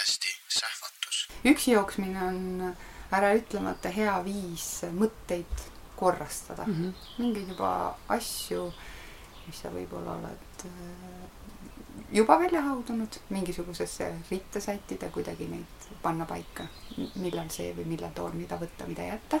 podcasti Sähvatus. üksi jooksmine on äraütlemata hea viis mõtteid korrastada mm. -hmm. mingeid juba asju, mis sa võib-olla oled äh, juba välja haudunud, mingisugusesse ritta sättida, kuidagi neid panna paika, millal see või millal toon, mida võtta, mida jätta.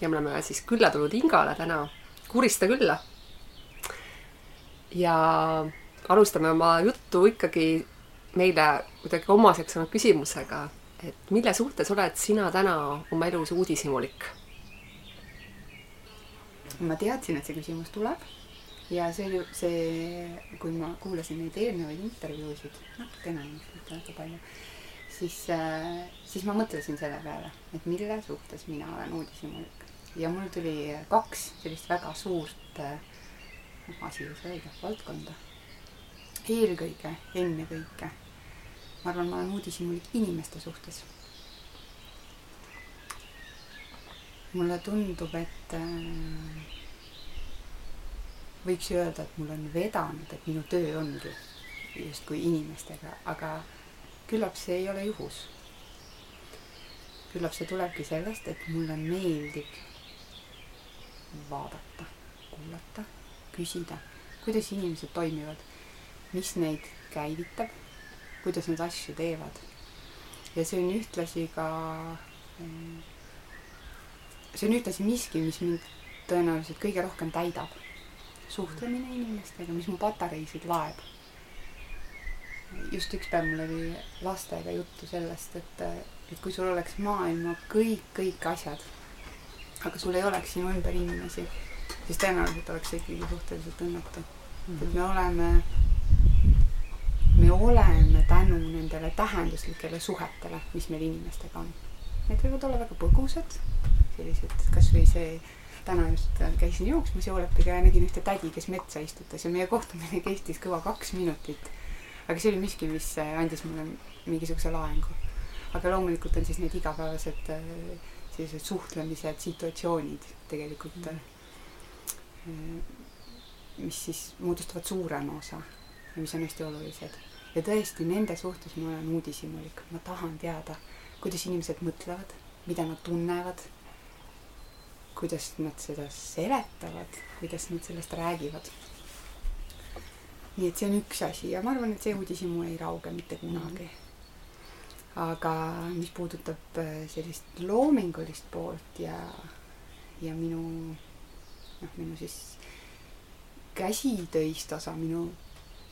ja me oleme siis külla tulnud Ingale täna, Kurista külla. ja alustame oma juttu ikkagi meile kuidagi omaseks saanud küsimusega, et mille suhtes oled sina täna oma elus uudishimulik? ma teadsin, et see küsimus tuleb ja see, see, kui ma kuulasin neid eelnevaid intervjuusid, natukene ilmselt, mitte väga palju, siis, äh, siis ma mõtlesin selle peale, et mille suhtes mina olen uudishimulik. ja mul tuli kaks sellist väga suurt, noh, asi ei saa öelda, valdkonda. eelkõige, ennekõike, ma arvan, ma olen uudishimulik inimeste suhtes. mulle tundub, et äh, võiks ju öelda, et mul on vedanud, et minu töö ongi justkui inimestega, aga küllap see ei ole juhus. küllap see tulebki sellest, et mulle meeldib vaadata, kuulata, küsida, kuidas inimesed toimivad, mis neid käivitab, kuidas nad asju teevad. ja see on ühtlasi ka, see on ühtlasi miski, mis mind tõenäoliselt kõige rohkem täidab suhtlemine inimestega, mis mu patareisid laeb. Just üks päev mul oli lastega juttu sellest, et, et kui sul oleks maailma kõik, kõik asjad, aga sul ei oleks sinu ümber inimesi, siis tõenäoliselt oleks see ikkagi suhteliselt õnnetu mm. -hmm. et me oleme, me oleme tänu nendele tähenduslikele suhetele, mis meil inimestega on. Need võivad olla väga põgusad, sellised, kasvõi see täna just käisin jooksmas Joolepiga ja nägin ühte tädi, kes metsa istutas ja meie kohtumine kestis kõva kaks minutit. Aga see oli miski, mis äh, andis mulle mingisuguse laengu. aga loomulikult on siis need igapäevased äh, sellised suhtlemised, situatsioonid tegelikult mm., mis siis moodustavad suurema osa ja mis on hästi olulised. ja tõesti, nende suhtes ma olen uudishimulik, ma tahan teada, kuidas inimesed mõtlevad, mida nad tunnevad kuidas nad seda seletavad, kuidas nad sellest räägivad. Nii et see on üks asi ja ma arvan, et see uudishimu ei rauge mitte kunagi. aga mis puudutab äh, sellist loomingulist poolt ja, ja minu, noh, minu siis käsitöist osa, minu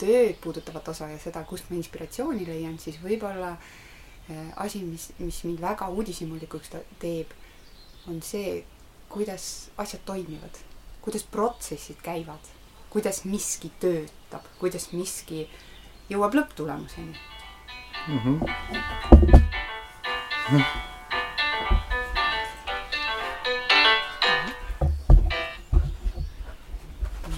tööd puudutavat osa ja seda, kust ma inspiratsiooni leian, siis võib-olla äh, asi, mis, mis mind väga uudishimulikuks teeb, on see, kuidas asjad toimivad, kuidas protsessid käivad, kuidas miski töötab, kuidas miski jõuab lõpptulemuseni mm. -hmm. Mm -hmm.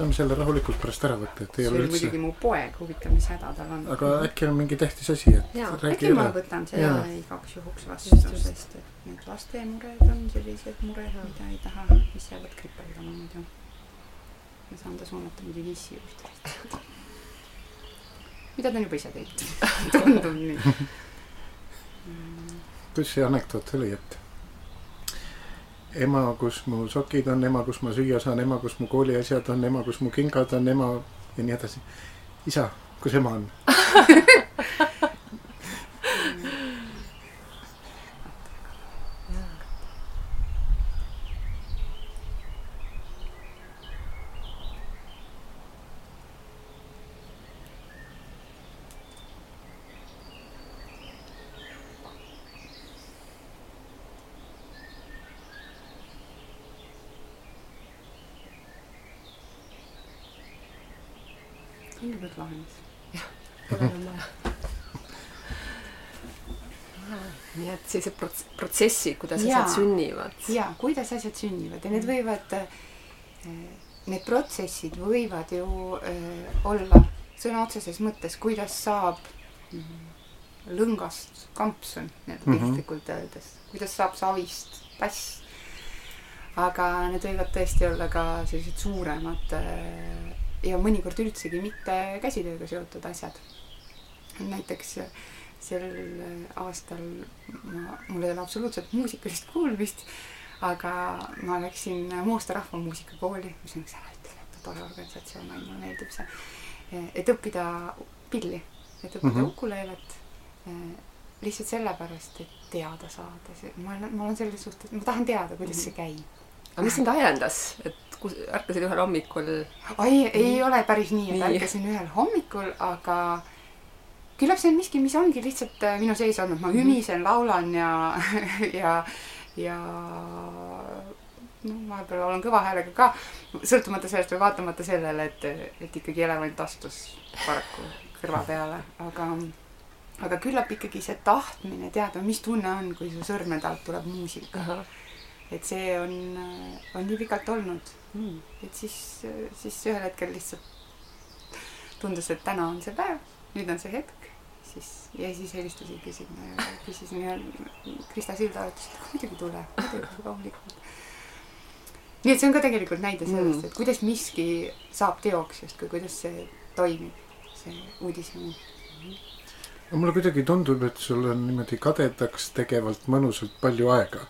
saame selle rahulikult pärast ära võtta, et ei ole üldse. muidugi mu poeg, huvitav, mis häda tal on. aga äkki on mingi tähtis asi, et. äkki ma võtan selle igaks juhuks vastu, sest et need laste mured on sellised mured, mida ei taha, mis jäävad kripeldama muidu. Ma saan ta suunata muidugi issi juurde. mida ta on juba ise teinud tundub nii. kuidas see anekdoot oli, et ema, kus mu sokid on, ema, kus ma süüa saan, ema, kus mu kooliasjad on, ema, kus mu kingad on, ema ja nii edasi. isa, kus ema on et lahenes. pole enam vaja. nii et sellised prots-, protsessid, kuidas Jaa. asjad sünnivad. ja kuidas asjad sünnivad ja need võivad, need protsessid võivad ju äh, olla sõna otseses mõttes, kuidas saab mm, lõngast kampsun, nii-öelda Mhm. piltlikult öeldes, kuidas saab savist tass. aga need võivad tõesti olla ka sellised suuremad äh, ja mõnikord üldsegi mitte käsitööga seotud asjad. näiteks äh, sel aastal ma, mul ei ole absoluutselt muusikalist kuulmist, aga ma läksin Moosta Rahvamuusikakooli, mis on üks ääretult tore organisatsioon, mulle meeldib see, et õppida pilli, et õppida mm Mhm. -hmm. ukuleelet lihtsalt sellepärast, et teada saada, ma olen, ma olen selles suhtes, ma tahan teada, kuidas see käib. aga mis sind ajendas, et kus, ärkasid ühel hommikul. Ai, ei ole päris nii, et Nii. ärkasin ühel hommikul, aga küllap see on miski, mis ongi lihtsalt äh, minu sees olnud, ma ümisen, laulan ja, ja, ja noh, vahepeal olen kõva häälega ka, sõltumata sellest või vaatamata sellele, et, et ikkagi elevant astus paraku kõrva peale, aga aga küllap ikkagi see tahtmine teada, mis tunne on, kui su sõrmede alt tuleb muusika, et see on, on nii pikalt olnud mm., et siis, siis ühel hetkel lihtsalt tundus, et täna on see päev, nüüd on see hetk, siis ja siis helistasingi sinna ja küsisin ja Krista Silda ütles, et muidugi tule, muidugi loomulikult. nii et see on ka tegelikult näide sellest mm., et kuidas miski saab teoks justkui, kuidas see toimib, see uudishimu. no mulle kuidagi tundub, et sul on niimoodi kadedaks tegevalt mõnusalt palju aega.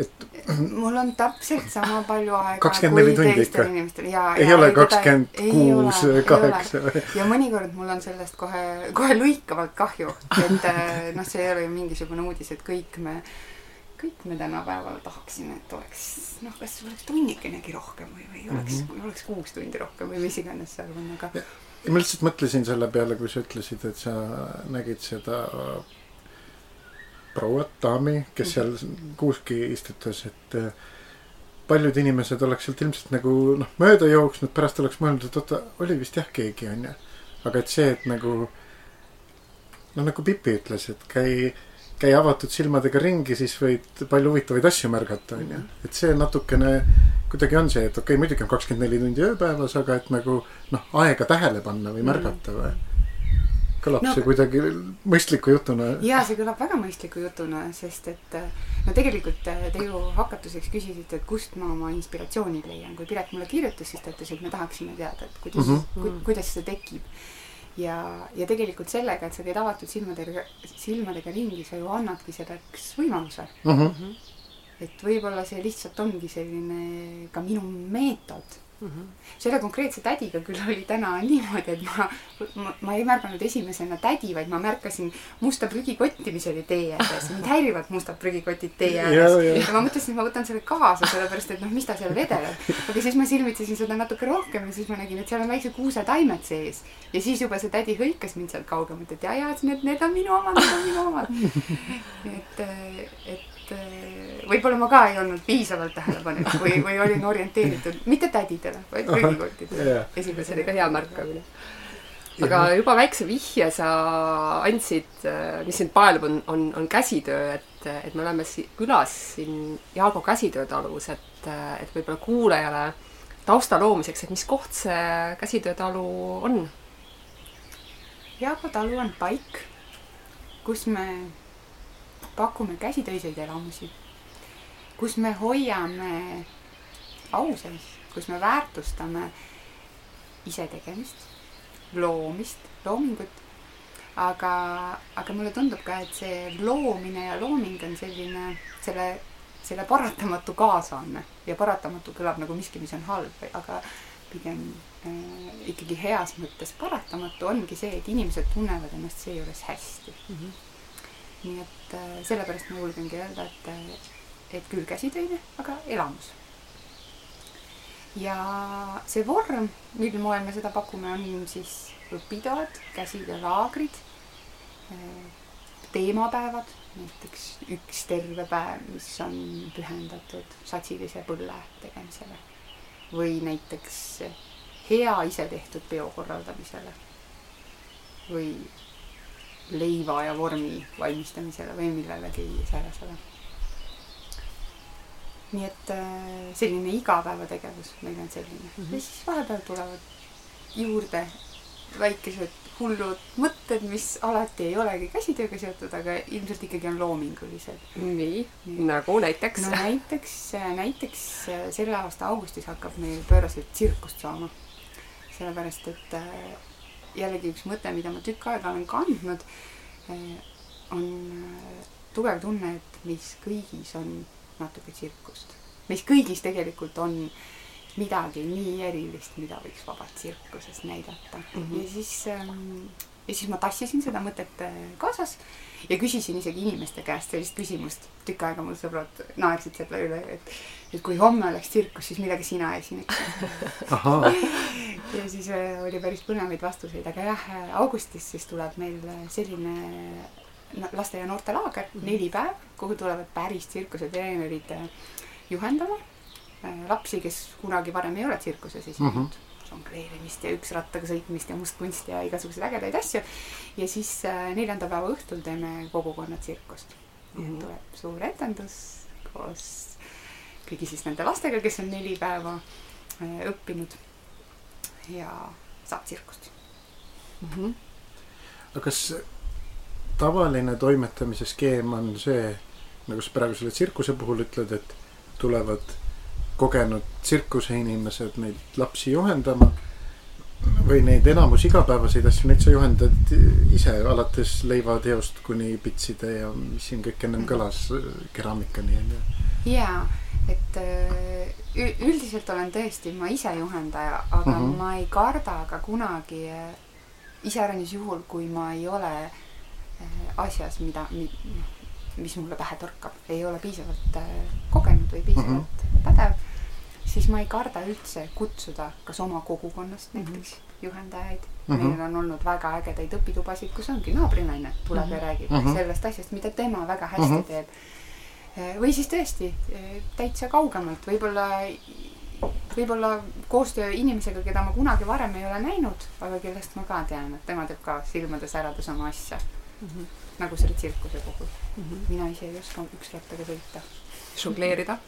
Et mul on täpselt sama palju aega 24 tundi teistel ikka? inimestel ja, ei ja ole kakskümmend kuus kaheksa ja mõnikord mul on sellest kohe, kohe lõikavalt kahju, et äh, noh, see ei ole ju mingisugune uudis, et kõik me, kõik me tänapäeval tahaksime, et oleks noh, kas oleks tunnikenegi rohkem või, või oleks mm, -hmm. oleks kuus tundi rohkem või mis iganes seal on, aga ma lihtsalt mõtlesin selle peale, kui sa ütlesid, et sa nägid seda prouat, daami, kes seal kuuski istutas, et äh, paljud inimesed oleks sealt ilmselt nagu noh, mööda jooksnud, pärast oleks mõelnud, et oota, oli vist jah keegi onju. aga et see, et nagu noh, nagu Pipi ütles, et käi, käi avatud silmadega ringi, siis võid palju huvitavaid asju märgata onju. et see natukene kuidagi on see, et okei okay,, muidugi on kakskümmend neli tundi ööpäevas, aga et nagu noh, aega tähele panna või märgata või. Kõlab No- see kuidagi mõistliku jutuna. ja see kõlab väga mõistliku jutuna, sest et äh, no tegelikult äh, te ju hakatuseks küsisite, et kust ma oma inspiratsiooni leian. kui Piret mulle kirjutas, siis ta ütles, et me tahaksime teada, et kuidas mm, Mhm. -hmm. ku, kuidas see tekib. ja, ja tegelikult sellega, et sa käid avatud silmadega, silmadega ringi, sa ju annadki selleks võimaluse. Mm -hmm. et võib-olla see lihtsalt ongi selline ka minu meetod Mm -hmm. selle konkreetse tädiga küll oli täna niimoodi, et ma, ma, ma ei märganud esimesena tädi, vaid ma märkasin musta prügikotti, mis oli tee ääres. mind häirivad mustad prügikotid tee ääres. ja. ja ma mõtlesin, et ma võtan selle kaasa, sellepärast et noh, mis ta seal vedeleb. aga siis ma silmitsesin seda natuke rohkem ja siis ma nägin, et seal on väiksed kuusetaimed sees. ja siis juba see tädi hõikas mind sealt kaugemalt, et ja, ja, et need, need on minu omad, need on minu omad. et, et võib-olla ma ka ei olnud piisavalt tähelepanelik või, või olin orienteeritud mitte tädidele, vaid prügikottidele Jah. see oli ka hea märkamine. aga juba väikse vihje sa andsid, mis sind paelub, on, on, on käsitöö, et, et me oleme si- külas siin Jaago käsitöötalus, et, et võib-olla kuulajale tausta loomiseks, et mis koht see käsitöötalu on? Jaago talu on paik, kus me pakume käsitöiseid elamusi, kus me hoiame au sees, kus me väärtustame isetegemist, loomist, loomingut. aga, aga mulle tundub ka, et see loomine ja looming on selline, selle, selle paratamatu kaasanne ja paratamatu kõlab nagu miski, mis on halb, aga pigem äh, ikkagi heas mõttes paratamatu ongi see, et inimesed tunnevad ennast seejuures hästi mm. -hmm. nii et äh, sellepärast ma julgengi öelda, et, et küll käsitöine, aga elamus. ja see vorm, mil moel me seda pakume, on siis õpitoad, käsitöölaagrid, teemapäevad, näiteks üks terve päev, mis on pühendatud satsilise põlle tegemisele või näiteks hea isetehtud peo korraldamisele või leiva ja vormi valmistamisele või millelegi säärasele. nii et äh, selline igapäevategevus meil on selline mm -hmm. ja siis vahepeal tulevad juurde väikesed hullud mõtted, mis alati ei olegi käsitööga seotud, aga ilmselt ikkagi on loomingulised. nii, nagu näiteks? no näiteks, näiteks selle aasta augustis hakkab meil pööraselt tsirkust saama. sellepärast, et äh, jällegi üks mõte, mida ma tükk aega olen kandnud, äh, on äh, tugev tunne, et meis kõigis on natuke tsirkust. meis kõigis tegelikult on midagi nii erilist, mida võiks vabalt tsirkuses näidata mm. -hmm. ja siis ähm, ja siis ma tassisin seda mõtet kaasas ja küsisin isegi inimeste käest sellist küsimust. tükk aega mul sõbrad naersid selle üle, et, et kui homme oleks tsirkus, siis millega sina esineksid ja siis äh, oli päris põnevaid vastuseid, aga jah, augustis siis tuleb meil selline laste ja noortelaager mm, -hmm. neli päeva, kuhu tulevad päris tsirkusetreenerid äh, juhendama äh, lapsi, kes kunagi varem ei ole tsirkuses esinenud mm. -hmm žongleerimist ja üksrattaga sõitmist ja mustkunsti ja igasuguseid ägedaid asju. ja siis neljanda päeva õhtul teeme kogukonna tsirkust mm. -hmm. tuleb suur etendus koos kõigi siis nende lastega, kes on neli päeva õppinud ja saab tsirkust mm. -hmm. aga kas tavaline toimetamise skeem on see, nagu sa praegu selle tsirkuse puhul ütled, et tulevad kogenud tsirkuseinimesed neid lapsi juhendama või neid enamus igapäevaseid asju, neid sa juhendad ise, alates leivateost kuni pitside ja mis siin kõik ennem kõlas, keraamikani onju. jaa, et üldiselt olen tõesti ma ise juhendaja, aga mm -hmm. ma ei karda ka kunagi iseäranis juhul, kui ma ei ole äh, asjas, mida, mis mulle pähe torkab, ei ole piisavalt äh, kogenud või piisavalt mm -hmm. pädev, siis ma ei karda üldse kutsuda kas oma kogukonnast mm -hmm. näiteks juhendajaid mm. -hmm. meil on olnud väga ägedaid õpitubasid, kus ongi naabrinaine tuleb mm -hmm. ja räägib mm -hmm. sellest asjast, mida tema väga hästi mm -hmm. teeb Eh, või siis tõesti eh, täitsa kaugemalt, võib-olla, võib-olla koostöö inimesega, keda ma kunagi varem ei ole näinud, aga kellest ma ka tean, et tema teeb ka silmade särades oma asja mm. -hmm. nagu selle tsirkuse puhul mm. -hmm. mina ise ei oska üksrattaga sõita. žongleerida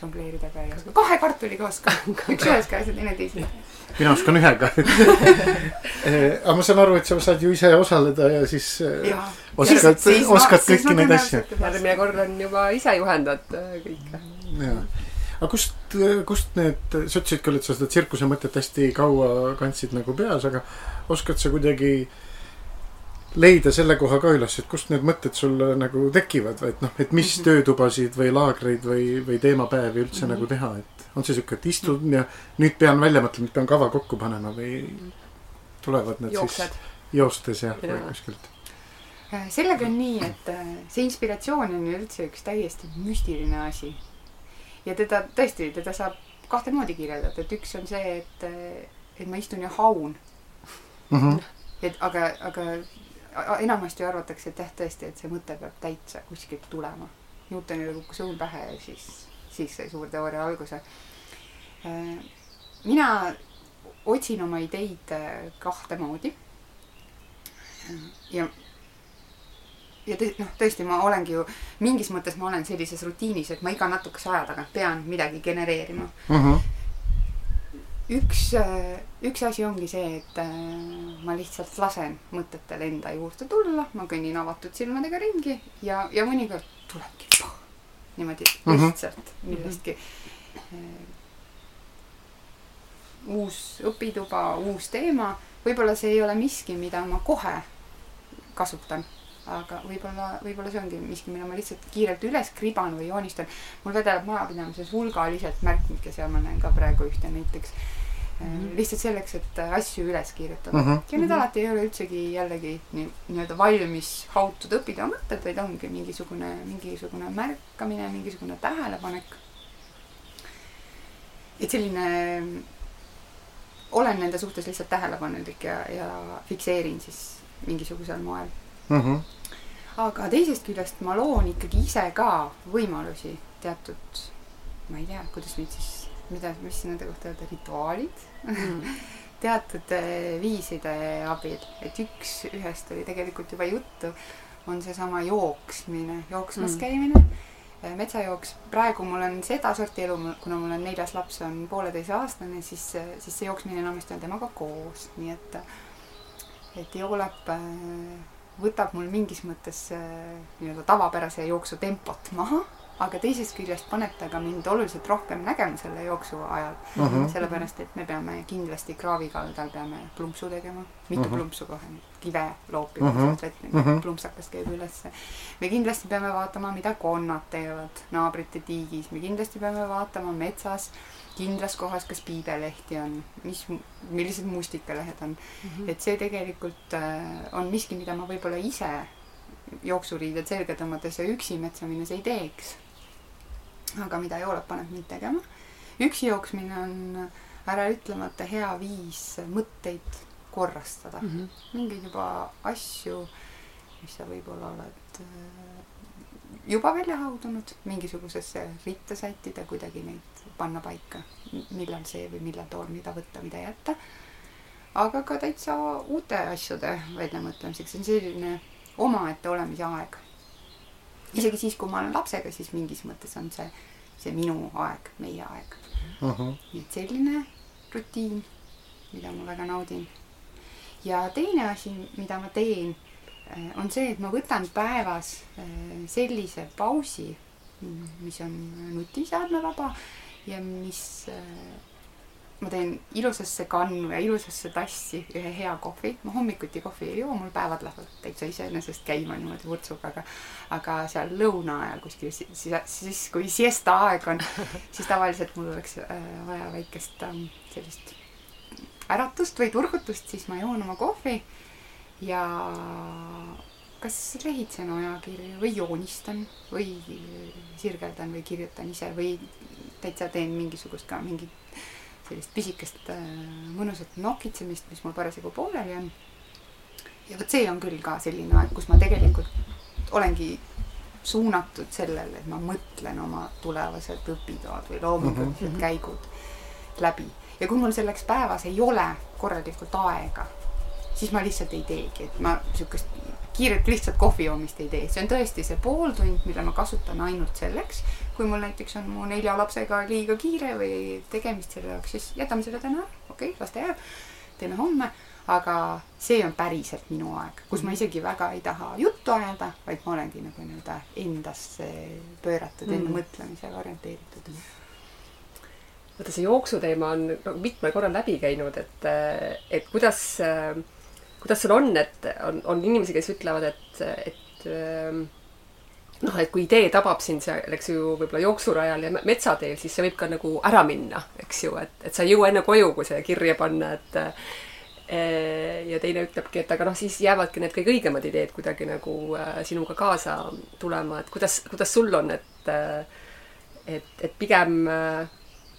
žongleerida ka ei oska. kahe kartuliga oskan, üks ühes käes ja teine teises. mina oskan ühega eh, aga ma saan aru, et sa saad ju ise osaleda ja siis ja. oskad, oskad kõiki neid asju. järgmine kord on juba ise juhendad äh, kõike. jaa aga kust, kust need, sa ütlesid küll, et sa seda tsirkuse mõtet hästi kaua kandsid nagu peas, aga oskad sa kuidagi äh, leida selle koha ka üles, et kust need mõtted sul nagu tekivad, et noh, et mis mm -hmm. töötubasid või laagreid või, või teemapäevi üldse mm -hmm. nagu teha, et on see sihuke, et istun ja nüüd pean välja mõtlema, et pean kava kokku panema või tulevad need Jooksed. siis joostes ja, ja. kuskilt? Äh, sellega on nii, et äh, see inspiratsioon on üldse üks täiesti müstiline asi. ja teda tõesti, teda saab kahte moodi kirjeldada, et üks on see, et, äh, et ma istun ja haun mm. -hmm. et aga, aga enamasti arvatakse, et jah, tõesti, et see mõte peab täitsa kuskilt tulema. Newtonile kukkus õun pähe ja siis, siis sai suur teooria alguse. mina otsin oma ideid äh, kahte moodi. ja, ja tõ-, noh, tõesti, ma olengi ju, mingis mõttes ma olen sellises rutiinis, et ma iga natukese aja tagant pean midagi genereerima mm. -hmm üks, äh, üks asi ongi see, et äh, ma lihtsalt lasen mõtetel enda juurde tulla, ma kõnnin avatud silmadega ringi ja, ja mõnikord tulebki poh, niimoodi -hmm. lihtsalt millestki äh, uus õpituba, uus teema, võib-olla see ei ole miski, mida ma kohe kasutan, aga võib-olla, võib-olla see ongi miski, mille ma lihtsalt kiirelt üles kriban või joonistan. mul vedeleb majapidamises hulgaliselt märkmikke, seal ma näen ka praegu ühte näiteks -hmm. lihtsalt selleks, et äh, asju üles kirjutada mm. -hmm. ja need alati ei ole üldsegi jällegi nii, nii-öelda valmis hautud õpida mõtted, vaid ongi mingisugune, mingisugune märkamine, mingisugune tähelepanek. et selline, olen nende suhtes lihtsalt tähelepanelik ja, ja fikseerin siis mingisugusel moel mm. -hmm. aga teisest küljest ma loon ikkagi ise ka võimalusi teatud, ma ei tea, kuidas neid siis mida, mis nende kohta öelda, rituaalid teatud eh, viiside abil, et üks, ühest oli tegelikult juba juttu, on seesama jooksmine, jooksmas Mm. käimine, metsajooks. praegu mul on sedasorti elu, kuna mul on neljas laps on pooleteiseaastane, siis, siis see jooksmine enamasti on temaga koos, nii et, et joolep äh, võtab mul mingis mõttes nii-öelda tavapärase jooksu tempot maha, aga teisest küljest paneb ta ka mind oluliselt rohkem nägema selle jooksu ajal mm. -hmm. sellepärast, et me peame kindlasti kraavikaldal peame plumpsu tegema, mitu Mhm. plumpsu kohe, kive loopima Mhm. sealt vett Mhm. mm, -hmm. plumpsakas käib ülesse. me kindlasti peame vaatama, mida konnad teevad naabrite tiigis, me kindlasti peame vaatama metsas kindlas kohas, kas piibelehti on, mis, millised mustikalehed on. et see tegelikult äh, on miski, mida ma võib-olla ise jooksuriided selga tõmmates ja üksi metsa minnes ei teeks. Aga mida Joolep paneb mind tegema. üksi jooksmine on äraütlemata hea viis mõtteid korrastada. Mhm. mingeid juba asju, mis sa võib-olla oled äh, juba välja haudunud, mingisugusesse ritta sättida, kuidagi neid panna paika, millal see või millal too, mida võtta, mida jätta. aga ka täitsa uute asjade väljamõtlemiseks, on selline omaette olemise aeg. Isegi siis, kui ma olen lapsega, siis mingis mõttes on see, see minu aeg, meie aeg. Mm -hmm. nii et selline rutiin, mida ma väga naudin. ja teine asi, mida ma teen, on see, et ma võtan päevas eh, sellise pausi, mis on nutiseadmevaba ja mis eh, ma teen ilusasse kannu ja ilusasse tassi ühe hea kohvi. ma hommikuti kohvi ei joo, mul päevad lähevad täitsa iseenesest käima niimoodi vurtsuga, aga aga seal lõuna ajal kuskil si- si- siis, kui siesta aeg on, siis tavaliselt mul oleks äh, vaja väikest ähm, sellist äratust või turgutust, siis ma joon oma kohvi ja kas lehitsen ajakirju või joonistan või sirgeldan või kirjutan ise või täitsa teen mingisugust ka mingit sellist pisikest äh, mõnusat nokitsemist, mis mul parasjagu pooleli on. ja vot see on küll ka selline aeg, kus ma tegelikult olengi suunatud sellele, et ma mõtlen oma tulevased õpitoad või loomingulised mm -hmm. käigud läbi. ja kui mul selleks päevas ei ole korralikult aega, siis ma lihtsalt ei teegi, et ma niisugust kiiret lihtsalt kohvi joomist ei tee, see on tõesti see pool tund, mille ma kasutan ainult selleks, kui mul näiteks on mu nelja lapsega liiga kiire või tegemist selle jaoks, siis jätame selle täna okei okay,, las ta jääb, teeme homme, aga see on päriselt minu aeg, kus ma isegi väga ei taha juttu ajada, vaid ma olengi nagu nii-öelda endasse pööratud mm., enda Mm. mõtlemisele orienteeritud. vaata, see jooksuteema on nagu mitmel korral läbi käinud, et, et kuidas, kuidas sul on, et on, on inimesi, kes ütlevad, et, et noh, et kui idee tabab sind seal, eks ju, võib-olla jooksurajal ja metsateel, siis see võib ka nagu ära minna, eks ju, et, et sa ei jõua enne koju, kui see kirja panna, et eh, ja teine ütlebki, et aga noh, siis jäävadki need kõige õigemad ideed kuidagi nagu äh, sinuga kaasa tulema, et kuidas, kuidas sul on, et äh, et, et pigem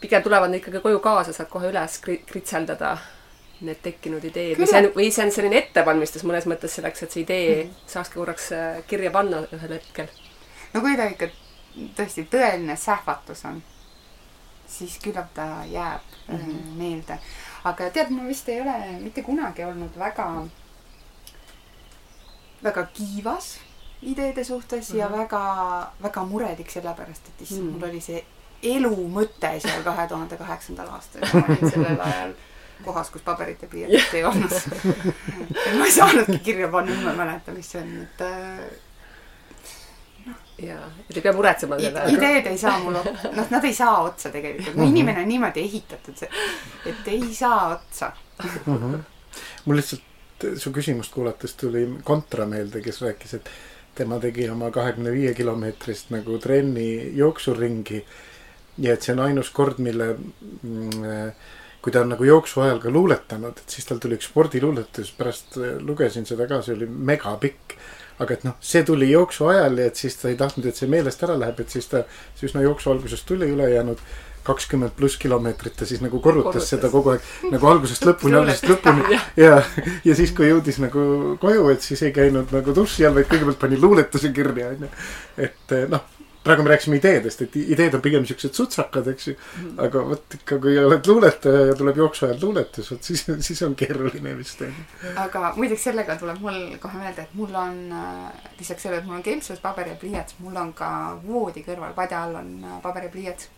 pigem tulevad need ikkagi koju kaasa, saad kohe üles kri- kritseldada need tekkinud ideed või Küll- see on, või see on selline ettevalmistus mõnes mõttes selleks, et see idee mm -hmm. saakski korraks kirja panna ühel hetkel. No kui ta ikka tõesti tõeline sähvatus on, siis küllap ta jääb mm Mhm. -hmm. meelde. aga tead, mul vist ei ole mitte kunagi olnud väga, väga kiivas ideede suhtes mm -hmm. ja Mhm. väga, väga murelik sellepärast, et issand mm, Mm. -hmm. mul oli see elu mõte seal kahe tuhande kaheksandal aastal ma olin sellel ajal kohas, kus paberit ja pliiatsit ei olnud. ma ei saanudki kirja panna, ma ei mäleta, mis see on, et äh, ja, et ei pea muretsema I- selle. ideed ei saa mul, noh, nad ei saa otsa tegelikult. mu inimene on niimoodi ehitatud, et ei saa otsa. mul lihtsalt su küsimust kuulates tuli Kontra meelde, kes rääkis, et tema tegi oma kahekümne viie kilomeetrist nagu trenni jooksuringi. ja et see on ainus kord, mille, kui ta on nagu jooksu ajal ka luuletanud, et siis tal tuli üks spordiluuletus, pärast äh, lugesin seda ka, see oli megapikk. Aga et noh, see tuli jooksu ajal ja et siis ta ei tahtnud, et see meelest ära läheb, et siis ta, see üsna jooksu alguses tuli ülejäänud kakskümmend pluss kilomeetrit ta siis nagu korrutas, Korrutas. seda kogu aeg nagu algusest lõpuni, algusest lõpuni ja, ja siis, kui jõudis nagu koju, et siis ei käinud nagu duši all, vaid kõigepealt pani luuletuse kirja, onju. et eh, noh, praegu me rääkisime ideedest, et ideed on pigem siuksed sutsakad, eks ju. aga vot ikka, kui oled luuletaja ja tuleb jooksu ajal luuletus, vot siis, siis on keeruline vist on ju. aga muideks sellega tuleb mul kohe meelde, et mul on äh, lisaks sellele, et mul on kempsus, paber ja pliiats, mul on ka voodi kõrval padja all on äh, paber ja pliiats.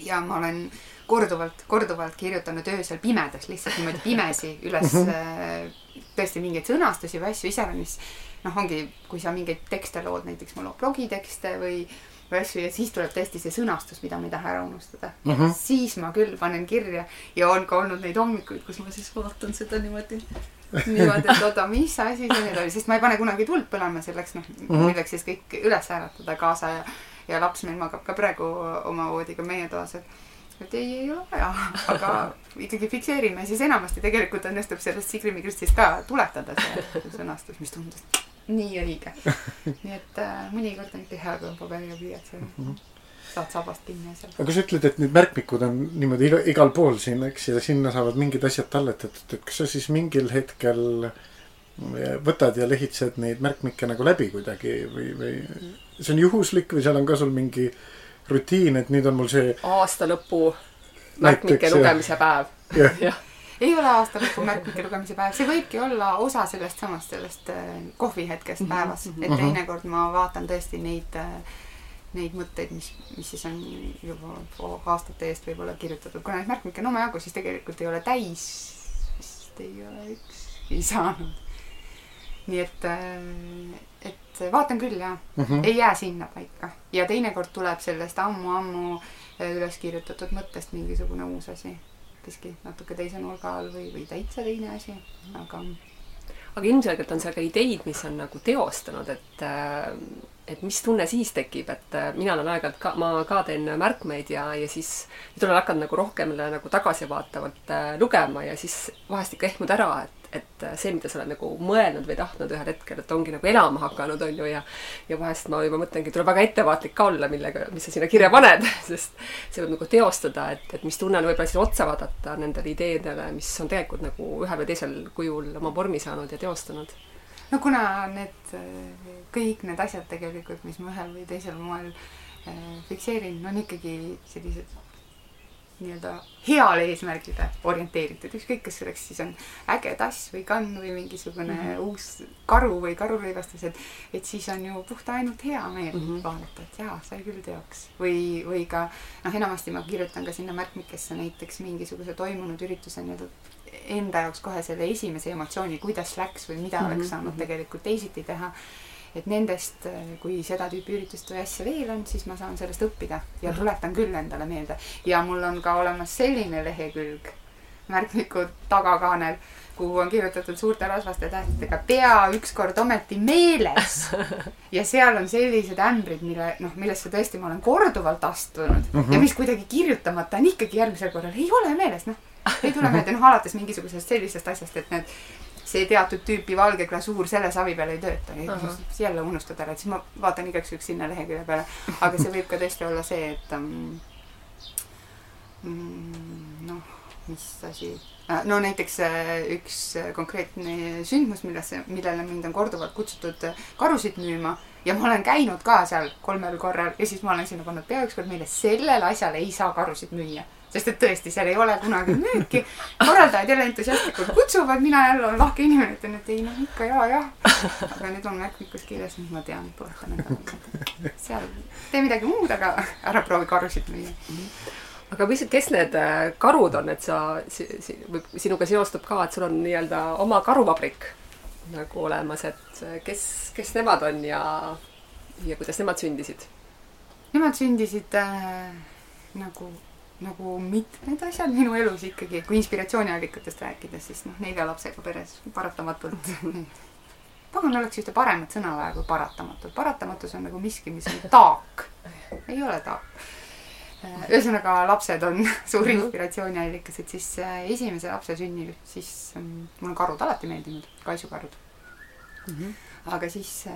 ja ma olen korduvalt, korduvalt kirjutanud öösel pimedas lihtsalt niimoodi pimesi üles äh, tõesti mingeid sõnastusi või asju iseäranis. noh, ongi, kui sa mingeid tekste lood, näiteks ma loon blogitekste või, või asju ja siis tuleb tõesti see sõnastus, mida ma ei taha ära unustada mm. -hmm. siis ma küll panen kirja ja on ka olnud neid hommikuid, kus ma siis vaatan seda niimoodi niimoodi, et oota, mis asi see nüüd oli, sest ma ei pane kunagi tuld põlema selleks, noh mm -hmm., milleks siis kõik üles äratada kaasa ja, ja laps meil magab ka praegu oma voodiga meie toas, et et ei, ei ole vaja, aga ikkagi fikseerime, siis enamasti tegelikult õnnestub sellest Sigrimi Kristist ka tuletada see sõnastus, mis tundus nii õige. nii et äh, mõnikord on ikka hea, kui on paber ja pliiats ja saad sabast kinni ja seal. aga kui sa ütled, et need märkmikud on niimoodi iga, igal pool siin, eks, ja sinna saavad mingid asjad talletatud, et kas sa siis mingil hetkel võtad ja lehitsed neid märkmikke nagu läbi kuidagi või, või see on juhuslik või seal on ka sul mingi rutiin, et nüüd on mul see aasta lõpu Näiteks, märkmike lugemise päev. jah, jah, ei ole aasta lõpu märkmike lugemise päev, see võibki olla osa sellest samast, sellest äh, kohvihetkest päevas, et teinekord ma vaatan tõesti neid, neid mõtteid, mis, mis siis on juba aastate eest võib-olla kirjutatud, kuna neid märkmikke on omajagu, siis tegelikult ei ole täis, vist ei ole ükski saanud. nii et, et vaatan küll jaa mm, -hmm. ei jää sinna paika. Ja teinekord tuleb sellest ammu-ammu üles kirjutatud mõttest mingisugune uus asi hoopiski natuke teise nurga all või, või täitsa teine asi, aga aga ilmselgelt on seal ka ideid, mis on nagu teostanud, et äh, et mis tunne siis tekib, et äh, mina olen aeg-ajalt ka, ma ka teen märkmeid ja, ja siis nüüd olen hakanud nagu rohkem nagu tagasivaatavalt äh, lugema ja siis vahest ikka ehmud ära, et, et see, mida sa oled nagu mõelnud või tahtnud ühel hetkel, et ongi nagu elama hakanud, on ju, ja ja vahest ma juba mõtlengi, tuleb väga ettevaatlik ka olla, millega, mis sa sinna kirja paned, sest see võib nagu teostada, et, et mis tunne on võib-olla siis otsa vaadata nendele ideedele, mis on tegelikult nagu ühel või teisel kujul oma vormi saanud ja teostanud. no kuna need kõik need asjad tegelikult, mis ma ühel või teisel moel äh, fikseerin, on ikkagi sellised nii-öelda heale eesmärgile orienteeritud, ükskõik, kas selleks siis on äge tass või kann või mingisugune mm -hmm. uus karu või karurõivastus, et et siis on ju puhta ainult hea meel mm -hmm. vaadata, et jaa, sai küll teoks. või, või ka noh, enamasti ma kirjutan ka sinna märkmikesse näiteks mingisuguse toimunud ürituse nii-öelda enda jaoks kohe selle esimese emotsiooni, kuidas läks või mida mm -hmm. oleks saanud tegelikult teisiti teha. Et nendest, kui seda tüüpi üritust või asja veel on, siis ma saan sellest õppida ja tuletan küll endale meelde. ja mul on ka olemas selline lehekülg märkmiku tagakaanel, kuhu on kirjutatud suurte rasvaste tähtedega pea ükskord ometi meeles. ja seal on sellised ämbrid, mille noh, millesse tõesti ma olen korduvalt astunud mm -hmm. ja mis kuidagi kirjutamata on ikkagi järgmisel korral ei ole meeles, noh. ei tule meelde, noh alates mingisugusest sellisest asjast, et need, see teatud tüüpi valge glasuur selle savi peal ei tööta jälle unustad ära, et siis ma vaatan igaks juhuks sinna lehekülje peale. aga see võib ka tõesti olla see, et um, noh, mis asi, no näiteks äh, üks äh, konkreetne sündmus, millesse, millele mind on korduvalt kutsutud äh, karusid müüma ja ma olen käinud ka seal kolmel korral ja siis ma olen sinna pannud pea ükskord meelde, sellele asjale ei saa karusid müüa. Sest et tõesti, seal ei ole kunagi müüki. korraldajad jälle entusiastlikult kutsuvad, mina jälle olen lahke inimene, ütlen, et ei noh, ikka ja, jah. aga nüüd on märkmikus kirjas, nüüd ma tean, tuletan endale. seal tee midagi muud, aga ära proovi karusid müüa. aga mis, kes need äh, karud on, et sa si,, si, sinuga seostub ka, et sul on nii-öelda oma karuvabrik nagu olemas, et äh, kes, kes nemad on ja, ja kuidas nemad sündisid? Nemad sündisid äh, nagu, nagu mitmed asjad minu elus ikkagi, kui inspiratsiooniallikatest rääkida, siis noh, nelja lapsega peres paratamatult. pagan oleks ühte paremat sõna vaja kui paratamatult. paratamatus on nagu miski, mis on taak. ei ole taak. ühesõnaga, lapsed on suur inspiratsiooniallikas, et siis äh, esimese lapse sünnil, siis ähm, mulle on karud alati meeldinud, kaisukarud. Aga siis,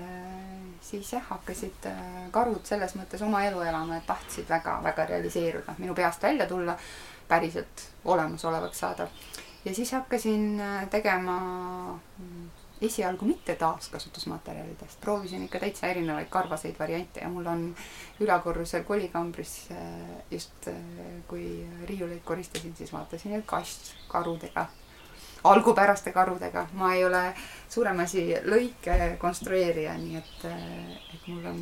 siis jah, hakkasid äh, karud selles mõttes oma elu elama, et tahtsid väga-väga realiseeruda, minu peast välja tulla, päriselt olemasolevaks saada. ja siis hakkasin äh, tegema mm, esialgu mitte taaskasutusmaterjalidest, proovisin ikka täitsa erinevaid karvaseid variante ja mul on ülakorrusel kolikambris äh, just kui riiuleid koristasin, siis vaatasin, et kast karudega algupäraste karudega, ma ei ole suurem asi lõike konstrueerija, nii et, et mul on,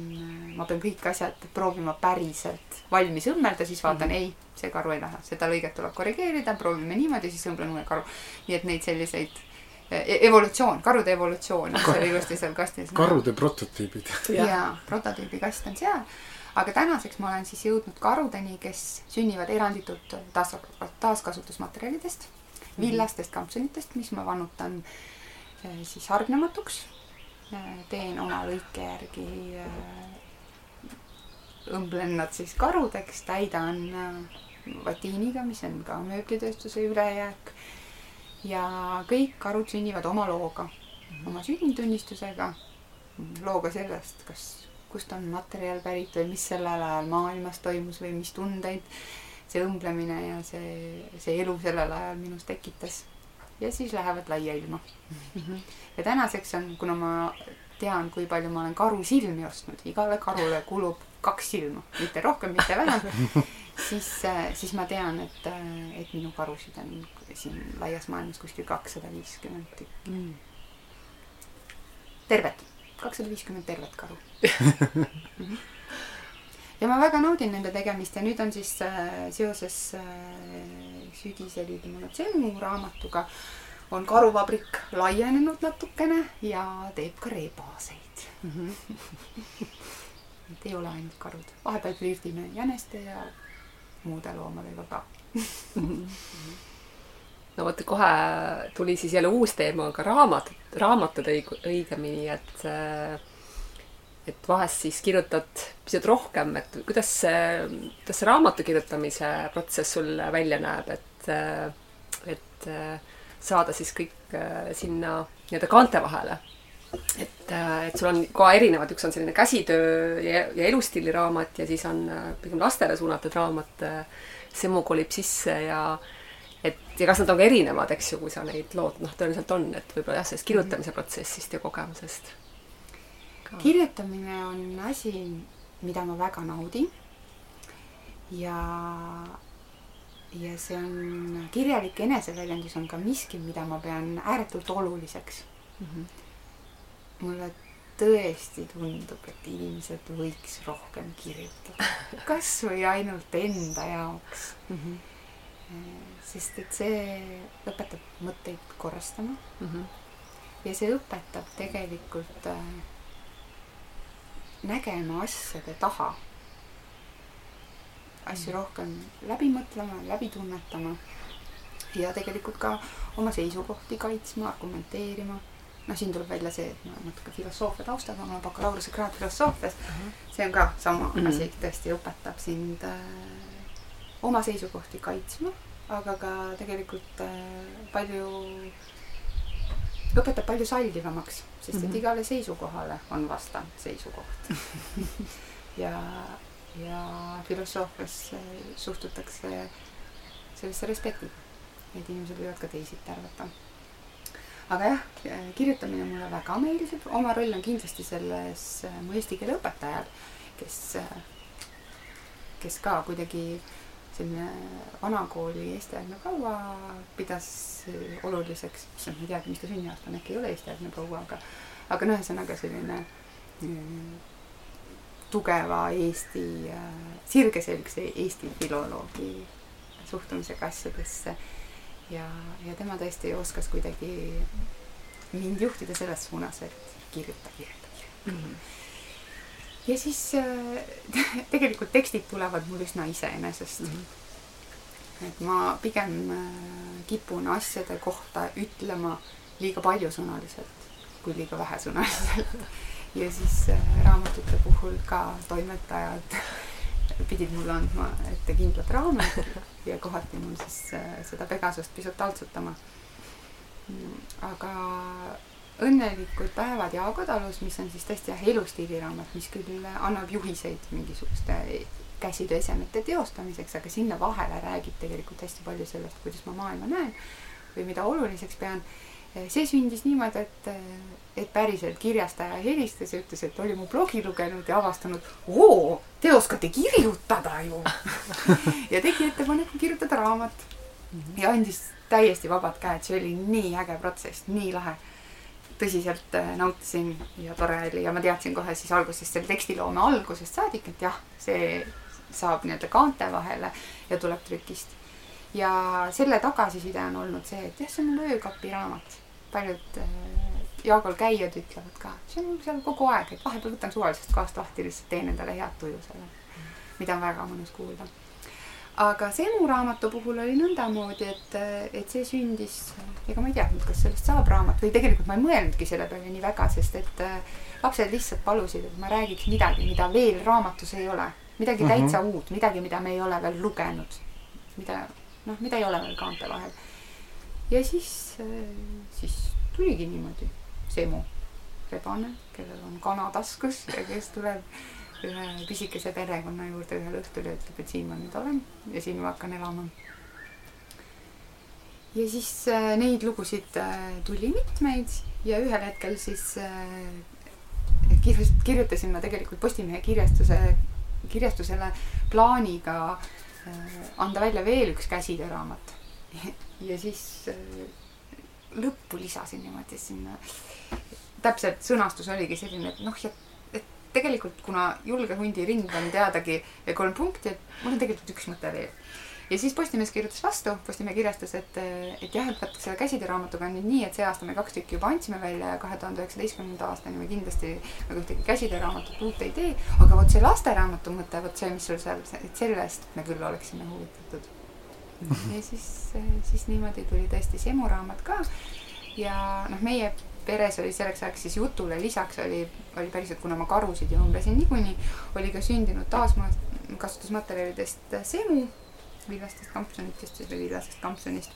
ma pean kõik asjad proovima päriselt valmis õmmelda, siis vaatan mm, -hmm. ei, see karu ei lähe, seda lõiget tuleb korrigeerida, proovime niimoodi, siis õmblen uue karu. nii et neid selliseid e, evolutsioon, karude evolutsioon, see oli ilusti seal kastis. karude prototüübid. jaa, prototüübikast on seal aga tänaseks ma olen siis jõudnud karudeni, kes sünnivad eranditult taas, taaskasutusmaterjalidest villastest kampsunitest, mis ma vannutan eh, siis hargnematuks. Eh, teen oma lõike järgi, eh, õmblen nad siis karudeks, täidan vatiiniga, mis on ka mööblitööstuse ülejääk. ja kõik karud sünnivad oma looga, oma sünnitunnistusega, looga sellest, kas, kust on materjal pärit või mis sellel ajal maailmas toimus või mis tundeid see õmblemine ja see, see elu sellel ajal minus tekitas. ja siis lähevad laia ilma mm. -hmm. ja tänaseks on, kuna ma tean, kui palju ma olen karusilmi ostnud, igale karule kulub kaks silma, mitte rohkem, mitte vähem, siis, siis ma tean, et, et minu karusid on siin laias maailmas kuskil kakssada viiskümmend tükki mm.. tervet, kakssada viiskümmend tervet karu mm. -hmm ja ma väga naudin nende tegemist ja nüüd on siis äh, seoses äh, sügisel ilmunud Semmu raamatuga on karuvabrik laienenud natukene ja teeb ka rebaseid mm. -hmm. et ei ole ainult karud, vahepeal flirdime jäneste ja muude loomadega ka no vot, kohe tuli siis jälle uus teema, aga raamat, raamatud õig-, õigemini, et äh, et vahest siis kirjutad pisut rohkem, et kuidas see, kuidas see raamatu kirjutamise protsess sul välja näeb, et, et saada siis kõik sinna nii-öelda kaante vahele. et, et sul on ka erinevad, üks on selline käsitöö ja, ja elustiiliraamat ja siis on pigem lastele suunatud raamat. Semmu kolib sisse ja et ja kas nad on ka erinevad, eks ju, kui sa neid lood, noh, tõenäoliselt on, et võib-olla jah, sellest kirjutamise protsessist ja kogemusest kirjutamine on asi, mida ma väga naudin. ja, ja see on, kirjalik eneseväljendus on ka miski, mida ma pean ääretult oluliseks mm. -hmm. mulle tõesti tundub, et inimesed võiks rohkem kirjutada, kasvõi ainult enda jaoks mm. -hmm. sest et see õpetab mõtteid korrastama mm. -hmm. ja see õpetab tegelikult äh, nägema asjade taha. asju rohkem läbi mõtlema, läbi tunnetama ja tegelikult ka oma seisukohti kaitsma, argumenteerima. noh, siin tuleb välja see, et ma olen natuke filosoofia taustaga, mul on bakalaureusekraad filosoofias uh. -huh. see on ka sama mhm. -huh. asi, tõesti õpetab sind äh, oma seisukohti kaitsma, aga ka tegelikult äh, palju õpetab palju sallivamaks, sest et -hmm. igale seisukohale on vastav seisukoht ja, ja filosoofias suhtutakse sellesse respektiga, et inimesed võivad ka teisiti arvata. aga jah, kirjutamine mulle väga meeldib, oma roll on kindlasti selles mu eesti keele õpetajal, kes, kes ka kuidagi selline vanakooli eestiaegne proua pidas oluliseks, issand, ma ei teagi, mis ta sünniaasta on, äkki ei ole eestiaegne proua, aga aga noh, ühesõnaga selline mm, tugeva Eesti sirgeselgse Eesti filoloogi suhtumisega asjadesse. ja, ja tema tõesti oskas kuidagi mind juhtida selles suunas, et kirjuta, kirjuta, kirjuta mm. -hmm ja siis äh, tegelikult tekstid tulevad mul üsna iseenesest mm. -hmm. et ma pigem äh, kipun asjade kohta ütlema liiga paljusõnaliselt kui liiga vähesõnaliselt. ja siis äh, raamatute puhul ka toimetajad pidid mulle andma ette kindlad raamid ja kohati mul siis seda Pegasust pisut taltsutama. Aga õnnelikud päevad Jaago talus, mis on siis tõesti jah, elustiiliraamat, mis küll annab juhiseid mingisuguste käsitööesemete teostamiseks, aga sinna vahele räägib tegelikult hästi palju sellest, kuidas ma maailma näen või mida oluliseks pean. see sündis niimoodi, et, et päriselt kirjastaja helistas ja ütles, et oli mu blogi lugenud ja avastanud, oo, te oskate kirjutada ju ja tegi ettepaneku kirjutada raamat ja andis täiesti vabad käed, see oli nii äge protsess, nii lahe. Tõsiselt äh, nautisin ja tore oli ja ma teadsin kohe siis algusest selle tekstiloome algusest saadik, et jah, see saab nii-öelda kaante vahele ja tuleb trükist. ja selle tagasiside on olnud see, et jah, see on mul öökapiraamat. paljud äh, Jaagol käijad ütlevad ka, see on mul seal kogu aeg, et vahepeal võtan suvalisest kohast lahti, lihtsalt teen endale head tuju selle. mida on väga mõnus kuulda aga Semu raamatu puhul oli nõndamoodi, et, et see sündis, ega ma ei teadnud, kas sellest saab raamat või tegelikult ma ei mõelnudki selle peale nii väga, sest et äh, lapsed lihtsalt palusid, et ma räägiks midagi, mida veel raamatus ei ole. midagi mm -hmm. täitsa uut, midagi, mida me ei ole veel lugenud. mida, noh, mida ei ole veel kaante vahel. ja siis, äh, siis tuligi niimoodi Semu, rebane, kellel on kana taskus ja kes tuleb ühe pisikese perekonna juurde ühel õhtul ja ütleb, et siin ma nüüd olen ja siin ma hakkan elama. ja siis äh, neid lugusid äh, tuli mitmeid ja ühel hetkel siis äh, kirjast-, kirjutasin ma tegelikult Postimehe kirjastuse, kirjastusele plaaniga äh, anda välja veel üks käsitööraamat. ja siis äh, lõppu lisasin niimoodi sinna. täpselt sõnastus oligi selline, et noh, et tegelikult kuna julge hundi ring on teadagi kolm punkti, et mul on tegelikult üks mõte veel. ja siis Postimees kirjutas vastu, Postimehe kirjastas, et, et jah, et vaata selle käsitööraamatuga on nüüd nii, et see aasta me kaks tükki juba andsime välja ja kahe tuhande üheksateistkümnenda aastani me kindlasti nagu ühtegi käsitööraamatut uut ei tee. aga vot see lasteraamatu mõte, vot see, mis sul seal, et sellest me küll oleksime huvitatud. ja siis, siis niimoodi tuli tõesti Semu raamat ka. ja noh, meie peres oli selleks ajaks siis jutule lisaks oli, oli päriselt, kuna ma karusid ju õmblesin niikuinii, oli ka sündinud taaskasutusmaterjalidest semu, villastest kampsunitest või villasest kampsunist.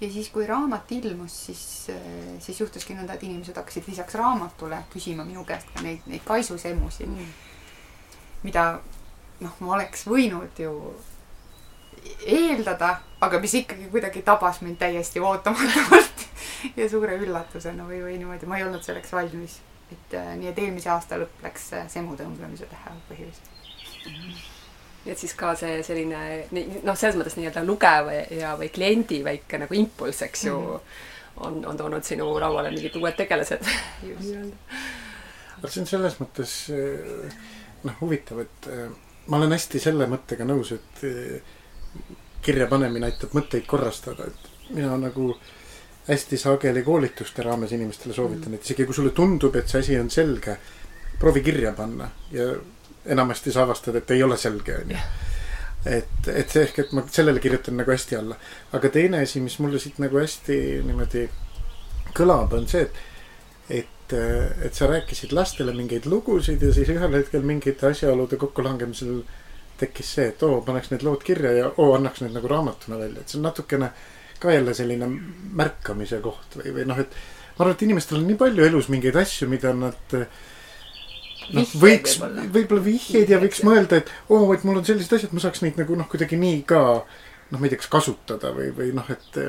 ja siis, kui raamat ilmus, siis, siis juhtuski nõnda, et inimesed hakkasid lisaks raamatule küsima minu käest ka neid, neid kaisusemusid mm., mida noh, ma oleks võinud ju eeldada, aga mis ikkagi kuidagi tabas mind täiesti ootamatult ja suure üllatusena või, või niimoodi, ma ei olnud selleks valmis. et äh, nii, et eelmise aasta lõpp läks äh, semu tõmblemise tähe põhiliselt mm. -hmm et siis ka see selline noh, selles mõttes nii-öelda lugev ja, või kliendi väike nagu impulss, eks ju mm, -hmm. on, on toonud sinu lauale mingid uued tegelased. vot see on selles mõttes noh, huvitav, et ma olen hästi selle mõttega nõus, et kirja panemine aitab mõtteid korrastada, et mina nagu hästi sageli koolituste raames inimestele soovitan, et isegi kui sulle tundub, et see asi on selge, proovi kirja panna ja enamasti sa avastad, et ei ole selge, onju. et, et see ehk, et ma sellele kirjutan nagu hästi alla. aga teine asi, mis mulle siit nagu hästi niimoodi kõlab, on see, et et, et sa rääkisid lastele mingeid lugusid ja siis ühel hetkel mingite asjaolude kokkulangemisel tekkis see, et oo, paneks need lood kirja ja oo, annaks need nagu raamatuna välja, et see on natukene ka jälle selline märkamise koht või, või noh, et ma arvan, et inimestel on nii palju elus mingeid asju, mida nad noh, võiks võib-olla võib vihjeid ja võiks mõelda, et oo, et mul on sellised asjad, ma saaks neid nagu noh, kuidagi nii ka noh, ma ei tea, kas kasutada või, või noh, et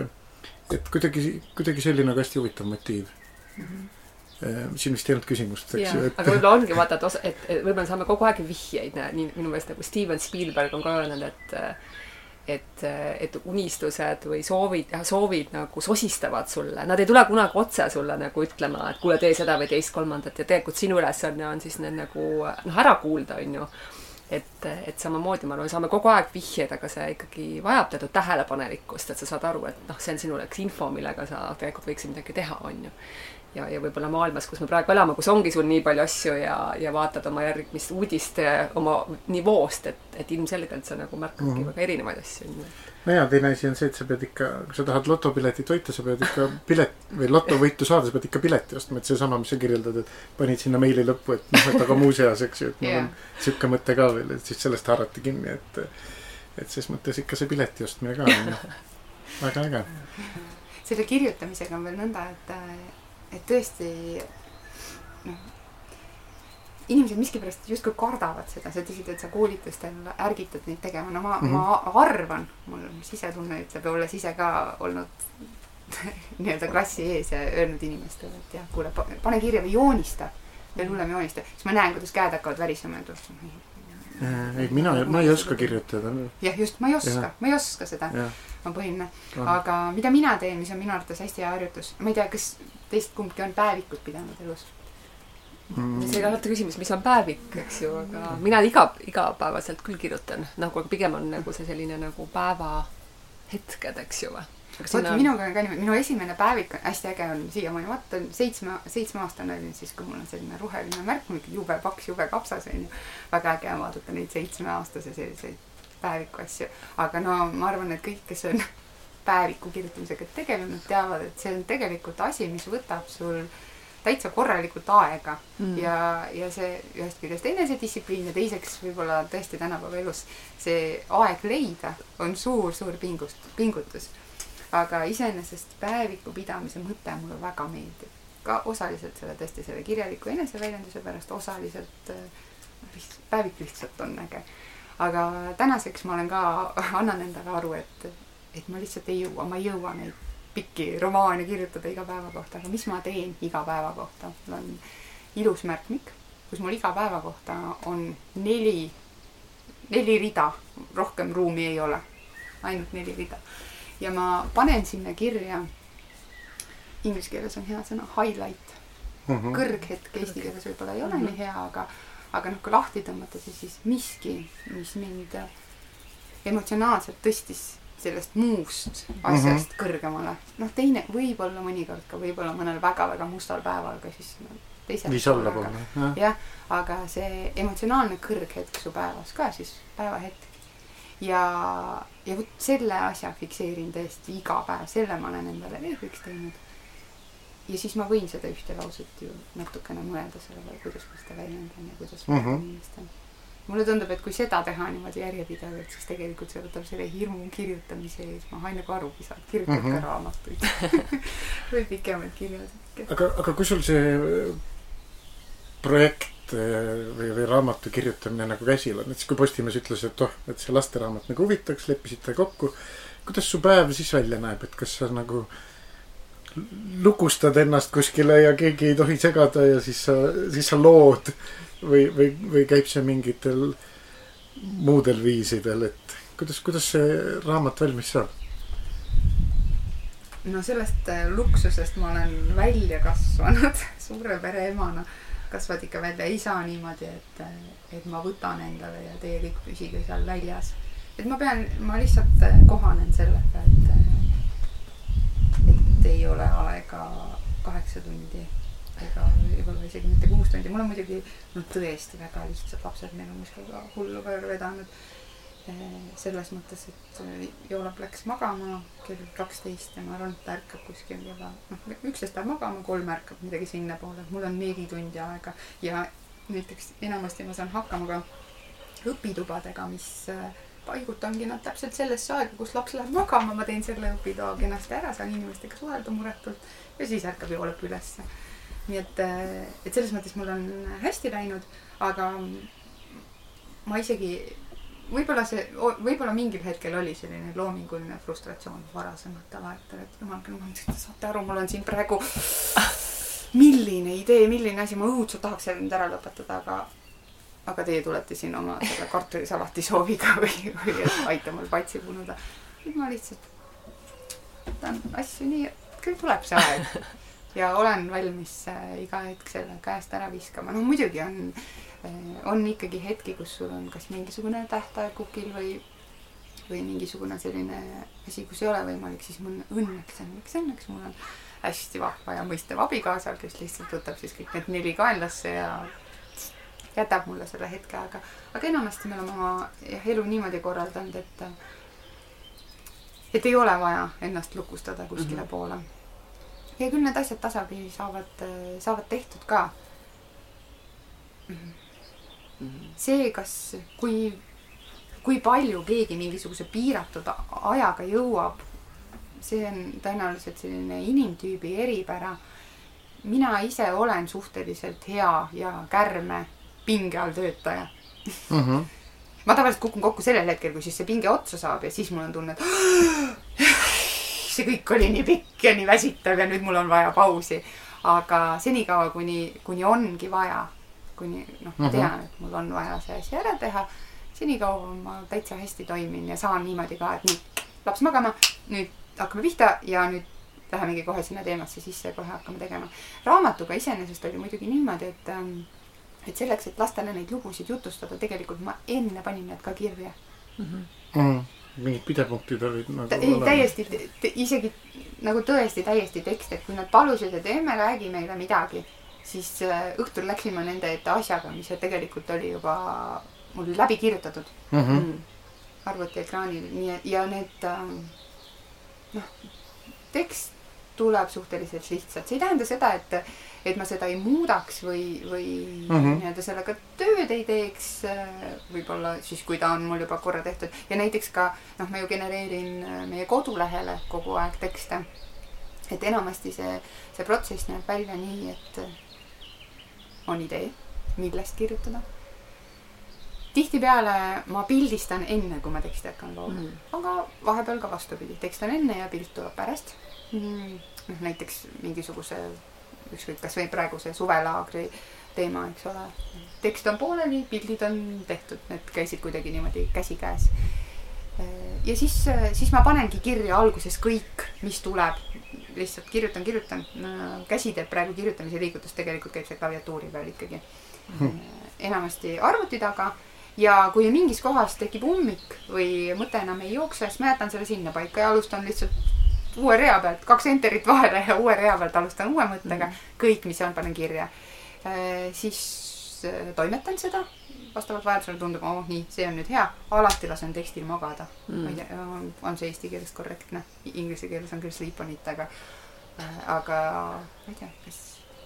et kuidagi, kuidagi selline nagu hästi huvitav motiiv mm. -hmm siin vist ei olnud küsimust, eks ju. aga võib-olla ongi vaata, et osa, et, et võib-olla saame kogu aeg vihjeid, nii minu meelest nagu Steven Spielberg on ka öelnud, et et, et unistused või soovid, soovid nagu sosistavad sulle, nad ei tule kunagi otse sulle nagu ütlema, et kuule, tee seda või teist-kolmandat ja tegelikult sinu ülesanne on siis need nagu noh, ära kuulda, on ju. Et, et samamoodi ma arvan, saame kogu aeg vihjeid, aga see ikkagi vajab teatud tähelepanelikkust, et sa saad aru, et noh, see on sinu jaoks info, millega sa tegelikult võiksid midagi teha, on ju ja, ja võib-olla maailmas, kus me praegu elame, kus ongi sul nii palju asju ja, ja vaatad oma järgmist uudist oma nivoost, et, et ilmselgelt sa nagu märkadki mm -hmm. väga erinevaid asju. no ja teine asi on see, et sa pead ikka, kui sa tahad lotopiletit võita, sa pead ikka pilet või lotovõitu saada, sa pead ikka pileti ostma, et seesama, mis sa kirjeldad, et panid sinna meili lõppu, et noh, et aga muuseas, eks ju, et mul yeah. on sihuke mõte ka veel, et siis sellest haarati kinni, et et ses mõttes ikka see pileti ostmine ka on väga äge. selle kirjutamisega on veel nõnda, et et tõesti noh, inimesed miskipärast justkui kardavad seda, sa ütlesid, et sa koolitustel ärgitad neid tegema, no ma mm, -hmm. ma arvan, mul sisetunne ütleb, olles ise ka olnud nii-öelda klassi ees ja öelnud inimestele, et jah, kuule, pane kirja või joonista. veel hullem joonista, siis ma näen, kuidas käed hakkavad värisema ja tuleb. ei, mina, ma ei oska kirjutada. jah, just, ma ei oska ma ei oska seda, on põhiline. aga mida mina teen, mis on minu arvates hästi hea harjutus, ma ei tea, kas teist kumbki on päevikut pidanud elus? Mm. see on alati küsimus, mis on päevik, eks ju, aga mina iga, igapäevaselt küll kirjutan nagu, aga pigem on nagu see selline nagu päevahetked, eks ju või. Vot minuga on ka niimoodi, minu esimene päevik on hästi äge on siiamaani, vaata seitsme, seitsmeaastane olin siis, kui mul on selline roheline märk, ikka jube paks, jube kapsas onju. väga äge on vaadata neid seitsmeaastase selliseid päeviku asju, aga no ma arvan, et kõik, kes on päeviku kirjutamisega tegelenud, teavad, et see on tegelikult asi, mis võtab sul täitsa korralikult aega mm. ja, ja see ühest küljest enesedistsipliin ja teiseks võib-olla tõesti tänapäeva elus see aeg leida on suur-suur pingust, pingutus. Aga iseenesest päeviku pidamise mõte mulle väga meeldib. ka osaliselt selle tõesti selle kirjaliku eneseväljenduse pärast, osaliselt äh, lihtsalt, päevik lihtsalt on äge. aga tänaseks ma olen ka, annan endale aru, et, et ma lihtsalt ei jõua, ma ei jõua neid pikki romaane kirjutada iga päeva kohta, aga mis ma teen iga päeva kohta, mul on ilus märkmik, kus mul iga päeva kohta on neli, neli rida, rohkem ruumi ei ole, ainult neli rida. Ja ma panen sinna kirja, inglise keeles on hea sõna highlight, Mhm. kõrghetk eesti keeles võib-olla ei ole nii hea, aga, aga noh, kui lahti tõmmata, siis, siis miski, mis mind emotsionaalselt tõstis sellest muust asjast mm -hmm. kõrgemale. noh, teine võib-olla mõnikord ka võib-olla mõnel väga-väga mustal päeval ka siis no, teisel viis allapoole, jah. jah, aga see emotsionaalne kõrghetk su päevas ka siis, päevahetk. ja, ja vot selle asja fikseerin tõesti iga päev, selle ma olen endale veebruariks teinud. ja siis ma võin seda ühte lauset ju natukene mõelda selle peale, kuidas ma seda väljendan ja kuidas ma Mhm. mm -hmm. inimestan. mulle tundub, et kui seda teha niimoodi järjepidevalt, siis tegelikult see võtab selle hirmu kirjutamise ees maha, enne kui aru saad, kirjutad mm -hmm. Mhm. ka raamatuid või pikemaid kirjasid. aga, aga kui sul see projekt äh, või, või raamatu kirjutamine nagu käsil on, et siis kui Postimees ütles, et oh, et see lasteraamat nagu huvitaks, leppisite kokku. kuidas su päev siis välja näeb, et kas sa nagu lukustad ennast kuskile ja keegi ei tohi segada ja siis sa, siis sa lood või, või, või käib see mingitel muudel viisidel, et kuidas, kuidas see raamat valmis saab? no sellest äh, luksusest ma olen välja kasvanud suure pere emana. Kasvad ikka välja, ei saa niimoodi, et, et ma võtan endale ja teie kõik püsige seal väljas. et ma pean, ma lihtsalt kohanen sellega, et, et ei ole aega kaheksa tundi ega võib-olla isegi mitte kuus tundi, mul on muidugi no tõesti väga lihtsad lapsed, meil on kuskil hullu peale vedanud. Selles mõttes, et Joolap läks magama kell kaksteist ja ma arvan, et ta ärkab kuskil kella, noh, üksteist läheb magama, kolm ärkab midagi sinnapoole, mul on neli tundi aega ja näiteks enamasti ma saan hakkama ka õpitubadega, mis äh, paigutangi nad täpselt sellesse aega, kus laps läheb magama, ma teen selle õpitoa kenasti ära, saan inimestega suhelda muretult ja siis ärkab Joolap ülesse. nii et, et selles mõttes mul on hästi läinud, aga ma isegi võib-olla see, võib-olla mingil hetkel oli selline loominguline frustratsioon varasematel aegadel, et jumal küll, ma mõtlesin, et saate aru, mul on siin praegu milline idee, milline asi, ma õudselt tahaks selle nüüd ära lõpetada, aga aga teie tulete siin oma selle kartulisalati sooviga või, või et aita mul patsi punuda. nüüd ma lihtsalt võtan asju nii, et küll tuleb see aeg ja olen valmis äh, iga hetk selle käest ära viskama, no muidugi on on ikkagi hetki, kus sul on kas mingisugune tähtaeg kukil või või mingisugune selline asi, kus ei ole võimalik, siis mul õnneks, õnneks, õnneks mul on hästi vahva ja mõistev abikaasa, kes lihtsalt võtab siis kõik need neli kaenlasse ja jätab mulle selle hetke, aga, aga enamasti me oleme oma jah, elu niimoodi korraldanud, et et ei ole vaja ennast lukustada kuskile mm -hmm. poole. ja küll need asjad tasapisi saavad, saavad tehtud ka see, kas, kui, kui palju keegi mingisuguse piiratud ajaga jõuab, see on tõenäoliselt selline inimtüübi eripära. mina ise olen suhteliselt hea ja kärme pinge all töötaja. mm. -hmm. ma tavaliselt kukun kokku sellel hetkel, kui siis see pinge otsa saab ja siis mul on tunne, et see kõik oli nii pikk ja nii väsitav ja nüüd mul on vaja pausi. aga senikaua, kuni, kuni ongi vaja, kuni noh, ma tean, et mul on vaja see asi ära teha, senikaua ma täitsa hästi toimin ja saan niimoodi ka, et nii, laps magama, nüüd hakkame pihta ja nüüd lähemegi kohe sinna teemasse sisse ja kohe hakkame tegema. raamatuga iseenesest oli muidugi niimoodi, et ähm, et selleks, et lastele neid lugusid jutustada, tegelikult ma enne panin need ka kirja. Mm. mingid pidepunktid olid nagu Ta, ei, täiesti, isegi nagu tõesti täiesti tekst, et kui nad palusid, et emme räägi meile midagi, siis äh, õhtul läksime nende ette asjaga, mis tegelikult oli juba mul läbi kirjutatud mm. -hmm. mm. arvutiekraanil, nii et ja need ähm, noh, tekst tuleb suhteliselt lihtsalt, see ei tähenda seda, et, et ma seda ei muudaks või, või mm -hmm. nii-öelda sellega tööd ei teeks. võib-olla siis, kui ta on mul juba korra tehtud ja näiteks ka noh, ma ju genereerin meie kodulehele kogu aeg tekste. et enamasti see, see protsess näeb välja nii, et on idee, millest kirjutada tihtipeale ma pildistan enne, kui ma teksti hakkan looma mm., aga vahepeal ka vastupidi, tekst on enne ja pilt tuleb pärast mm.. noh, näiteks mingisuguse ükskõik, kasvõi praeguse suvelaagri teema, eks ole. tekst on pooleli, pildid on tehtud, need käisid kuidagi niimoodi käsikäes. ja siis, siis ma panengi kirja alguses kõik, mis tuleb. Lihtsalt kirjutan, kirjutan. käsi teeb praegu kirjutamise liigutust, tegelikult käib see klaviatuuri peal ikkagi hmm.. enamasti arvuti taga ja kui mingis kohas tekib ummik või mõte enam ei jookse, siis ma jätan selle sinnapaika ja alustan lihtsalt uue rea pealt, kaks enterit vahele ja uue rea pealt alustan uue mõttega. kõik, mis on, panen kirja. siis toimetan seda, vastavalt vajadusele tundub, oh nii, see on nüüd hea, alati lasen tekstil magada mm.. ma ei tea, on see eesti keeles korrektne, inglise keeles on küll sleep on it, aga, aga ma ei tea, kas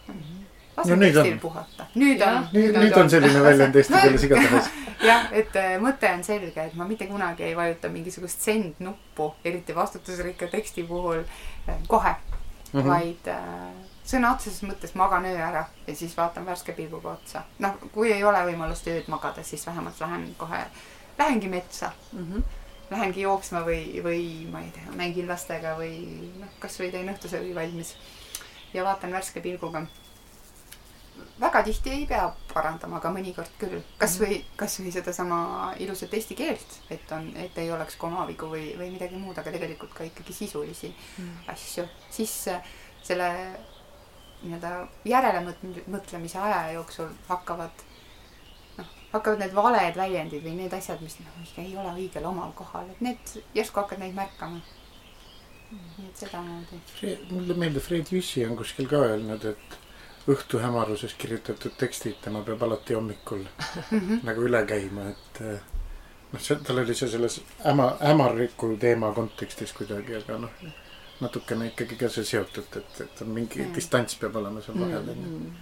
mm. -hmm lasen no, tekstil on. puhata. nüüd on. nüüd, nüüd on selline väljend eesti keeles igatahes. jah, et äh, mõte on selge, et ma mitte kunagi ei vajuta mingisugust send nuppu, eriti vastutusrikka teksti puhul äh, kohe mm, -hmm. vaid äh, sõna otseses mõttes magan öö ära ja siis vaatan värske pilguga otsa. noh, kui ei ole võimalust ööd magada, siis vähemalt lähen kohe, lähengi metsa mm. -hmm. Lähengi jooksma või, või ma ei tea, mängin lastega või noh, kasvõi teen õhtusöögi valmis ja vaatan värske pilguga väga tihti ei pea parandama, aga mõnikord küll. kasvõi, mhm. kasvõi sedasama ilusat eesti keelt, et on, et ei oleks komavigu või, või midagi muud, aga tegelikult ka ikkagi sisulisi mm. asju. siis selle nii-öelda järelemõtlemise aja jooksul hakkavad noh, hakkavad need valed väljendid või need asjad, mis noh, ei ole õigel omal kohal, et need järsku hakkad neid märkama. nii et sedamoodi. mulle meeldib, Fred Jüssi on kuskil ka öelnud, et õhtu hämaruses kirjutatud tekstid, tema peab alati hommikul mm -hmm. nagu üle käima, et eh, noh, see, tal oli see selles häma, hämarliku teema kontekstis kuidagi, aga noh, natukene ikkagi ka see seotud, et, et on mingi mm. distants peab olema seal vahel mm. -hmm.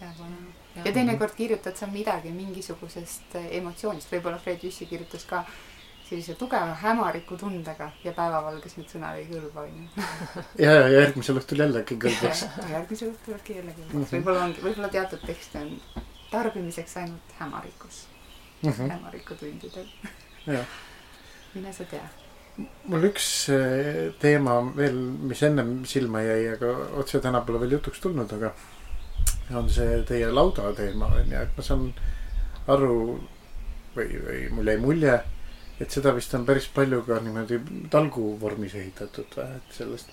ja, ja teinekord kirjutad sa midagi mingisugusest emotsioonist, võib-olla Fred Jüssi kirjutas ka sellise tugeva hämariku tundega ja päevavalges need sõnad ei kõlba, onju. ja, ja järgmisel õhtul jällegi kõlbaks järgmisel õhtul äkki jälle kõlbaks mm -hmm., võib-olla ongi, võib-olla teatud tekste on tarbimiseks ainult hämarikus mm -hmm., hämarikutundidel mine sa tea. Mul üks eh, teema veel, mis ennem silma jäi, aga otse täna pole veel jutuks tulnud, aga on see teie lauda teema onju, et ma saan aru või, või mul jäi mulje et seda vist on päris palju ka niimoodi talgu vormis ehitatud, et sellest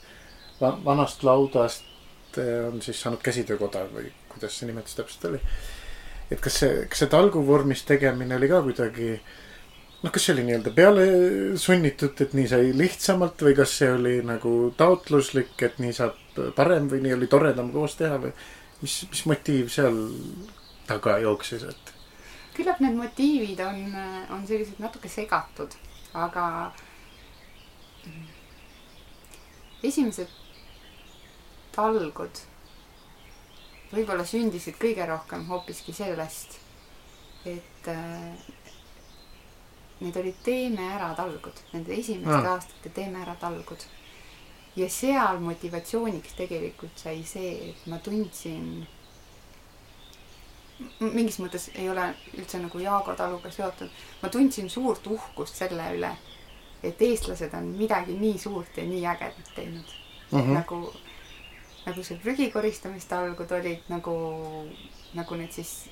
vanast laudast eh, on siis saanud käsitöökoda või kuidas see nimetus täpselt oli. et kas see, kas see talgu vormis tegemine oli ka kuidagi noh, kas see oli nii-öelda peale sunnitud, et nii sai lihtsamalt või kas see oli nagu taotluslik, et nii saab parem või nii oli toredam koos teha või mis, mis motiiv seal taga jooksis, et? Küllap need motiivid on, on sellised natuke segatud, aga esimesed talgud võib-olla sündisid kõige rohkem hoopiski sellest, et äh, need olid Teeme ära talgud, nende esimeste ah. aastate Teeme ära talgud. ja seal motivatsiooniks tegelikult sai see, et ma tundsin mingis mõttes ei ole üldse nagu Jaago taluga seotud. ma tundsin suurt uhkust selle üle, et eestlased on midagi nii suurt ja nii ägedat teinud mm. -hmm. nagu, nagu see prügi koristamistalgud olid nagu, nagu need siis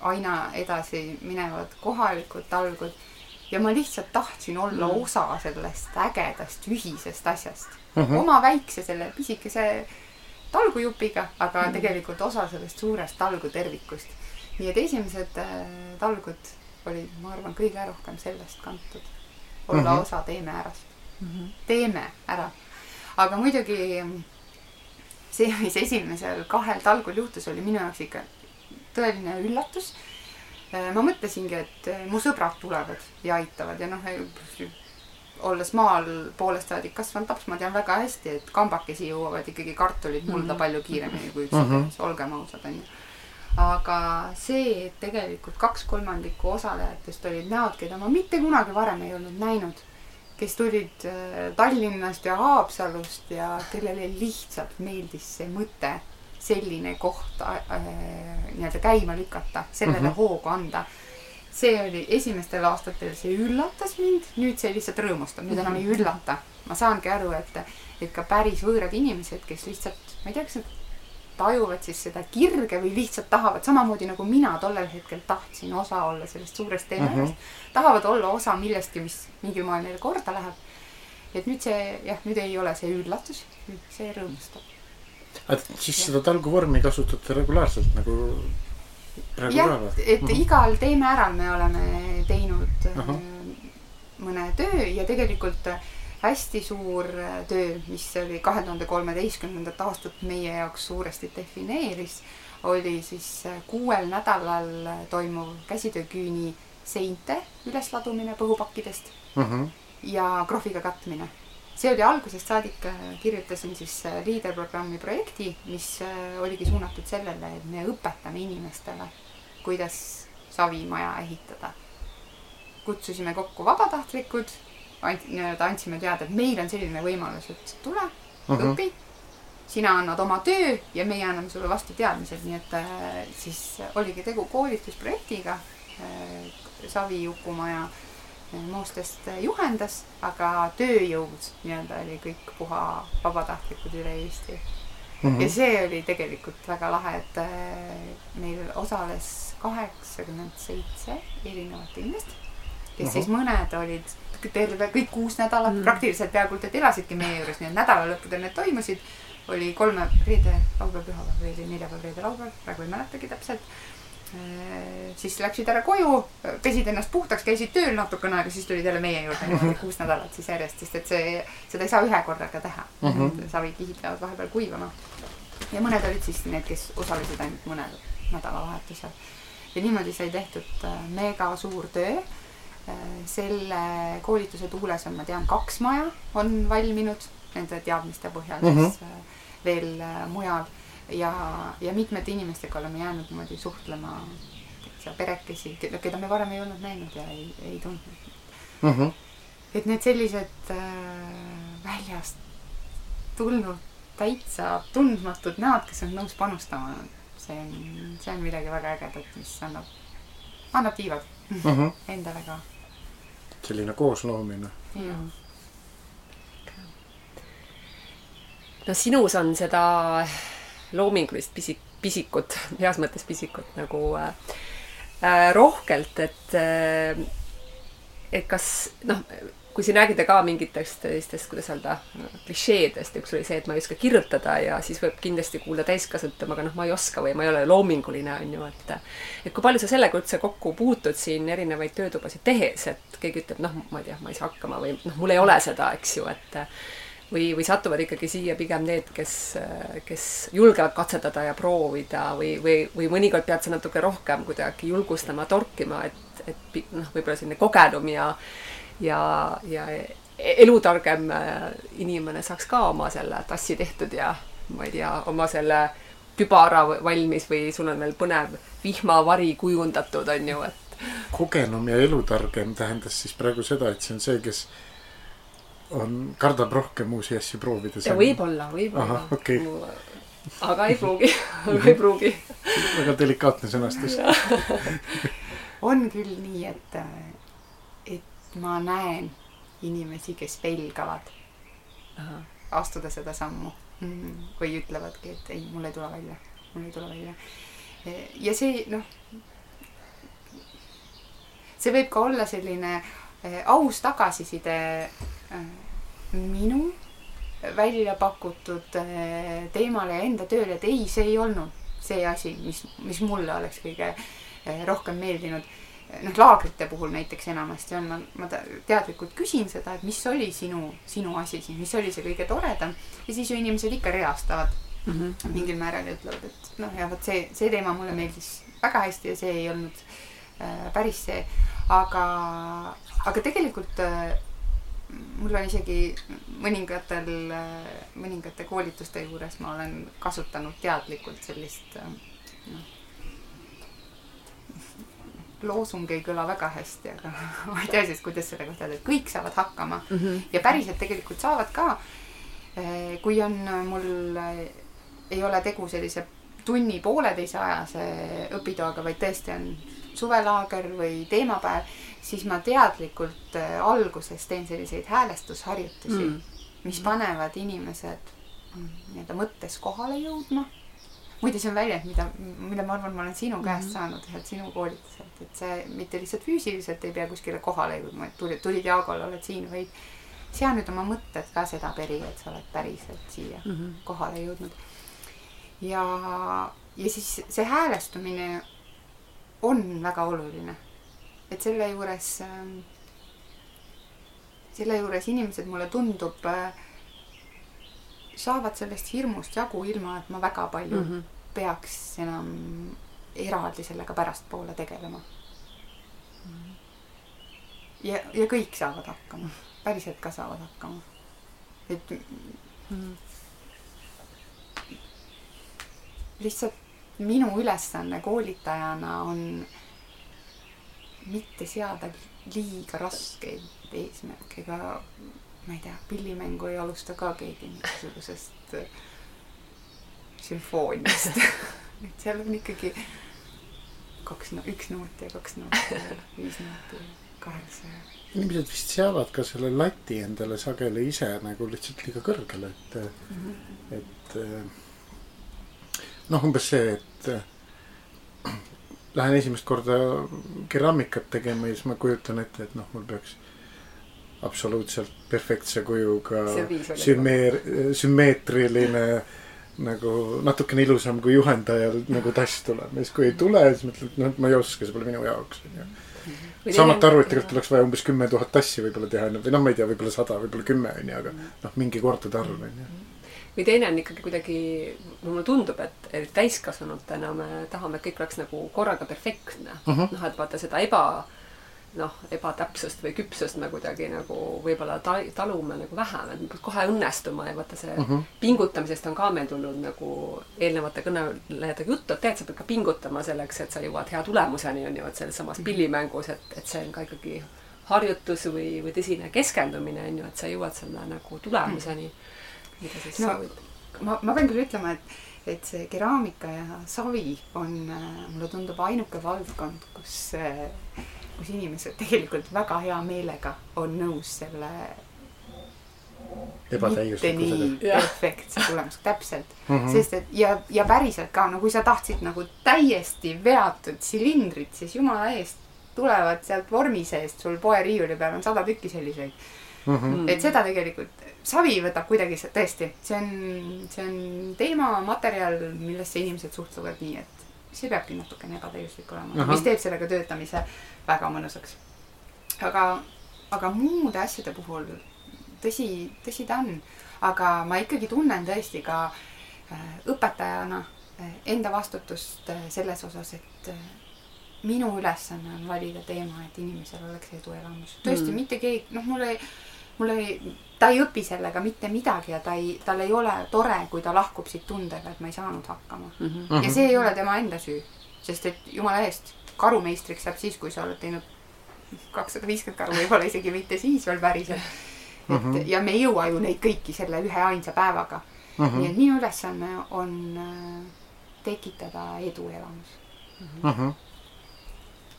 aina edasi minevad kohalikud talgud. Ja ma lihtsalt tahtsin olla mm. osa sellest ägedast ühisest asjast mm. -hmm. oma väikse selle pisikese talgujupiga, aga mm. tegelikult osa sellest suurest talgu tervikust. nii et esimesed äh, talgud olid, ma arvan, kõige rohkem sellest kantud. olla mm -hmm. osa Teeme ärast mm. -hmm. teeme ära. aga muidugi see, mis esimesel kahel talgul juhtus, oli minu jaoks ikka tõeline üllatus. Äh, ma mõtlesingi, et äh, mu sõbrad tulevad ja aitavad ja noh, olles maal poolest saadik kasvanud laps, ma tean väga hästi, et kambakesi jõuavad ikkagi kartulid mulda mm -hmm. palju kiiremini kui üks mm -hmm. olgem ausad, onju. aga see, et tegelikult kaks kolmandikku osalejatest olid näod, keda ma mitte kunagi varem ei olnud näinud, kes tulid äh, Tallinnast ja Haapsalust ja kellele lihtsalt meeldis see mõte selline koht äh, nii-öelda käima lükata, sellele mm -hmm. hoogu anda. see oli esimestel aastatel, see üllatas mind, nüüd see lihtsalt rõõmustab, nüüd enam ei mhm. üllata. ma saangi aru, et, et ka päris võõrad inimesed, kes lihtsalt, ma ei tea, kas nad tajuvad siis seda kirge või lihtsalt tahavad, samamoodi nagu mina tollel hetkel tahtsin osa olla sellest suurest teemast mm, -hmm. tahavad olla osa millestki, mis mingil moel neile korda läheb. et nüüd see jah, nüüd ei ole see üllatus, see rõõmustab et siis seda talguvormi kasutate regulaarselt nagu praegu jah, et mm -hmm. igal Teeme äral me oleme teinud uh -huh. mõne töö ja tegelikult hästi suur töö, mis oli kahe tuhande kolmeteistkümnendat aastat meie jaoks suuresti defineeris, oli siis kuuel nädalal toimuv käsitööküüni seinte ülesladumine põhupakkidest uh -huh. ja krohviga katmine see oli algusest saadik, äh, kirjutasin siis äh, liiderprogrammi projekti, mis äh, oligi suunatud sellele, et me õpetame inimestele, kuidas savimaja ehitada. kutsusime kokku vabatahtlikud, nii-öelda andsime teada, et meil on selline võimalus, et tule uh, -huh. õpi. sina annad oma töö ja meie anname sulle vastu teadmised, nii et siis oligi tegu koolitusprojektiga. Savi Jukumaja Moostest juhendas, aga tööjõud nii-öelda oli kõik puha vabatahtlikud üle Eesti mm. -hmm. ja see oli tegelikult väga lahe, et äh, meil osales kaheksakümmend seitse erinevat inimest, kes uh -huh. siis mõned olid terve kõik kuus nädalat mm -hmm. praktiliselt peaaegu et elasidki meie juures, nii et nädalalõppudel need toimusid. oli kolme, reede, laupäev, pühapäev oli neljapäev, reede, laupäev, praegu ei mäletagi täpselt Äh, siis läksid ära koju, pesid ennast puhtaks, käisid tööl natukene aega, siis tulid jälle meie juurde niimoodi kuus nädalat siis järjest, sest et see, seda ei saa ühe korraga teha mm. -hmm. savikihid peavad vahepeal kuivama. ja mõned olid siis need, kes osalesid ainult mõnel nädalavahetusel. ja niimoodi sai tehtud äh, mega suur töö. Äh, selle koolituse tuules on, ma tean, kaks maja on valminud nende teadmiste põhjal mm -hmm. siis veel mujal ja, ja mitmete inimestega oleme jäänud niimoodi suhtlema, perekesi, keda me varem ei olnud näinud ja ei, ei tundnud mm. -hmm. et need sellised äh, väljast tulnud täitsa tundmatud näod, kes on nõus panustama, see on, see on midagi väga ägedat, mis annab, annab tiivad mm -hmm. endale ka. selline koosloomine. jah no sinus on seda loomingulist pisik, pisikut, heas mõttes pisikut nagu äh, äh, rohkelt, et äh, et kas noh, kui siin räägida ka mingitest sellistest, kuidas öelda, klišeedest, üks oli see, et ma ei oska kirjutada ja siis võib kindlasti kuulda täiskasvanut, aga noh, ma ei oska või ma ei ole loominguline, on ju, et et kui palju sa sellega üldse kokku puutud siin erinevaid töötubasid tehes, et keegi ütleb, noh, ma ei tea, ma ei saa hakkama või noh, mul ei ole seda, eks ju, et või, või satuvad ikkagi siia pigem need, kes, kes julgevad katsetada ja proovida või, või, või mõnikord pead sa natuke rohkem kuidagi julgustama, torkima, et, et noh, võib-olla selline kogenum ja, ja, ja elutargem äh, inimene saaks ka oma selle tassi tehtud ja ma ei tea, oma selle pübara valmis või sul on veel põnev vihmavari kujundatud, on ju, et. kogenum ja elutargem tähendas siis praegu seda, et see on see, kes on, kardab rohkem uusi asju proovida. võib-olla, võib-olla. Okay. aga ei pruugi aga ei pruugi. väga delikaatne sõnastus on küll nii, et, et ma näen inimesi, kes pelgavad astuda seda sammu mm, või ütlevadki, et ei, mul ei tule välja, mul ei tule välja. ja see noh, see võib ka olla selline eh, aus tagasiside minu välja pakutud eh, teemale ja enda tööle, et ei, see ei olnud see asi, mis, mis mulle oleks kõige eh, rohkem meeldinud. Noh, laagrite puhul näiteks enamasti on, ma, ma te- teadlikult küsin seda, et mis oli sinu, sinu asi siin, mis oli see kõige toredam ja siis ju inimesed ikka reastavad. Mingil määral ja ütlevad, et noh, ja vot see, see teema mulle meeldis väga hästi ja see ei olnud äh, päris see, aga, aga tegelikult äh, mul on isegi mõningatel äh,, mõningate koolituste juures ma olen kasutanud teadlikult sellist äh, noh, loosung ei kõla väga hästi, aga ma ei tea siis, kuidas selle kohta öelda, et kõik saavad hakkama ja päriselt tegelikult saavad ka. kui on mul, ei ole tegu sellise tunni pooleteise ajase õpitoaga, vaid tõesti on suvelaager või teemapäev, siis ma teadlikult äh, alguses teen selliseid häälestusharjutusi Mm. mm., mis panevad inimesed mm, nii-öelda mõttes kohale jõudma. muide, see on väljend, mida, mida ma arvan, ma olen sinu käest saanud ühelt sinu koolituselt, et see mitte lihtsalt füüsiliselt ei pea kuskile kohale jõudma, et tulid, tulid Jaagole, oled siin, vaid sea nüüd oma mõtted ka sedapidi, et sa oled päriselt siia kohale jõudnud. ja, ja siis see häälestumine on väga oluline. et selle juures, selle juures inimesed, mulle tundub, saavad sellest hirmust jagu, ilma et ma väga palju mm -hmm. peaks enam eraldi sellega pärastpoole tegelema. ja, ja kõik saavad hakkama, päriselt ka saavad hakkama. et lihtsalt minu ülesanne koolitajana on mitte seada liiga raskeid eesmärke, ega ma ei tea, pillimängu ei alusta ka keegi mingisugusest äh, sümfooniast. et seal on ikkagi kaks, üks noot ja kaks nooti ja viis nooti ja kaheksa ja inimesed vist seavad ka selle lati endale sageli ise nagu lihtsalt liiga kõrgele, et, et eh, noh, umbes see, et eh, lähen esimest korda keraamikat tegema ja siis ma kujutan ette, et noh, mul peaks absoluutselt perfektse kujuga sümmeer-, sümmeetriline nagu natukene ilusam kui juhendajal nagu tass tuleb ja siis kui ei tule, siis mõtled, et noh, et ma ei oska, see pole minu jaoks onju. et tegelikult oleks vaja umbes kümme tuhat tassi võib-olla teha või noh, ma ei tea, võib-olla sada, võib-olla kümme onju, aga noh, mingi kordade arv onju. Või teine on ikkagi kuidagi, mulle tundub, et, et täiskasvanutena me tahame, et kõik oleks nagu korraga perfektne uh. -huh. noh, et vaata seda eba, noh, ebatäpsust või küpsust me kuidagi nagu võib-olla ta-, talume nagu vähem, et me peaks kohe õnnestuma ja vaata see uh -huh. pingutamisest on ka meil tulnud nagu eelnevate kõnelejatega juttu, et tegelikult sa pead ka pingutama selleks, et sa jõuad hea tulemuseni, on ju, et selles samas pillimängus, et, et see on ka ikkagi harjutus või, või tõsine keskendumine, on ju, et sa jõuad selle nagu tulemuseni, mida siis No, soovid. ma, ma pean küll ütlema, et, et see keraamika ja savi on, mulle tundub ainuke valdkond, kus, kus inimesed tegelikult väga hea meelega on nõus selle mitte nii perfektse tulemusega, täpselt mm. -hmm. sest et ja, ja päriselt ka, no kui sa tahtsid nagu täiesti veatud silindrit, siis jumala eest tulevad sealt vormi seest, sul poeriiuli peal on sada tükki selliseid Mhm. et seda tegelikult, savi võtab kuidagi see- tõesti, see on, see on teema, materjal, millesse inimesed suhtuvad nii, et see peabki natukene ebatäiuslik olema, mis teeb sellega töötamise väga mõnusaks. aga, aga muude asjade puhul tõsi, tõsi ta on, aga ma ikkagi tunnen tõesti ka äh, õpetajana äh, enda vastutust äh, selles osas, et minu ülesanne on valida teema, et inimesel oleks eduelamus. tõesti mm., mitte keegi, noh, mul ei, mul ei, ta ei õpi sellega mitte midagi ja ta ei, tal ei ole tore, kui ta lahkub siit tundega, et ma ei saanud hakkama mm. -hmm. ja see ei ole tema enda süü, sest et jumala eest, karumeistriks saab siis, kui sa oled teinud kakssada viiskümmend karu, võib-olla isegi mitte siis veel päriselt. et mm -hmm. ja me ei jõua ju neid kõiki selle ühe ainsa päevaga mm. -hmm. nii et minu ülesanne on äh, tekitada eduelamus. Mhm.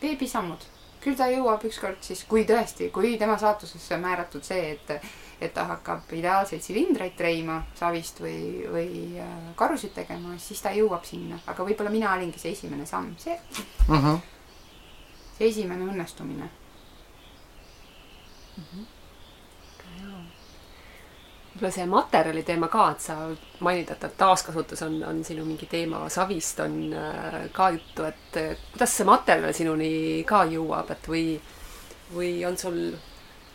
beebisammud, küll ta jõuab ükskord siis, kui tõesti, kui tema saatusesse on määratud see, et et ta hakkab ideaalseid silindreid treima savist või, või äh, karusid tegema, siis ta jõuab sinna, aga võib-olla mina olingi see esimene samm, see, mm. -hmm. see esimene õnnestumine. Võib-olla see materjali teema ka, et sa mainid, et et taaskasutus on, on sinu mingi teema, savist on äh, ka juttu, et kuidas see materjal sinuni ka jõuab, et või, või on sul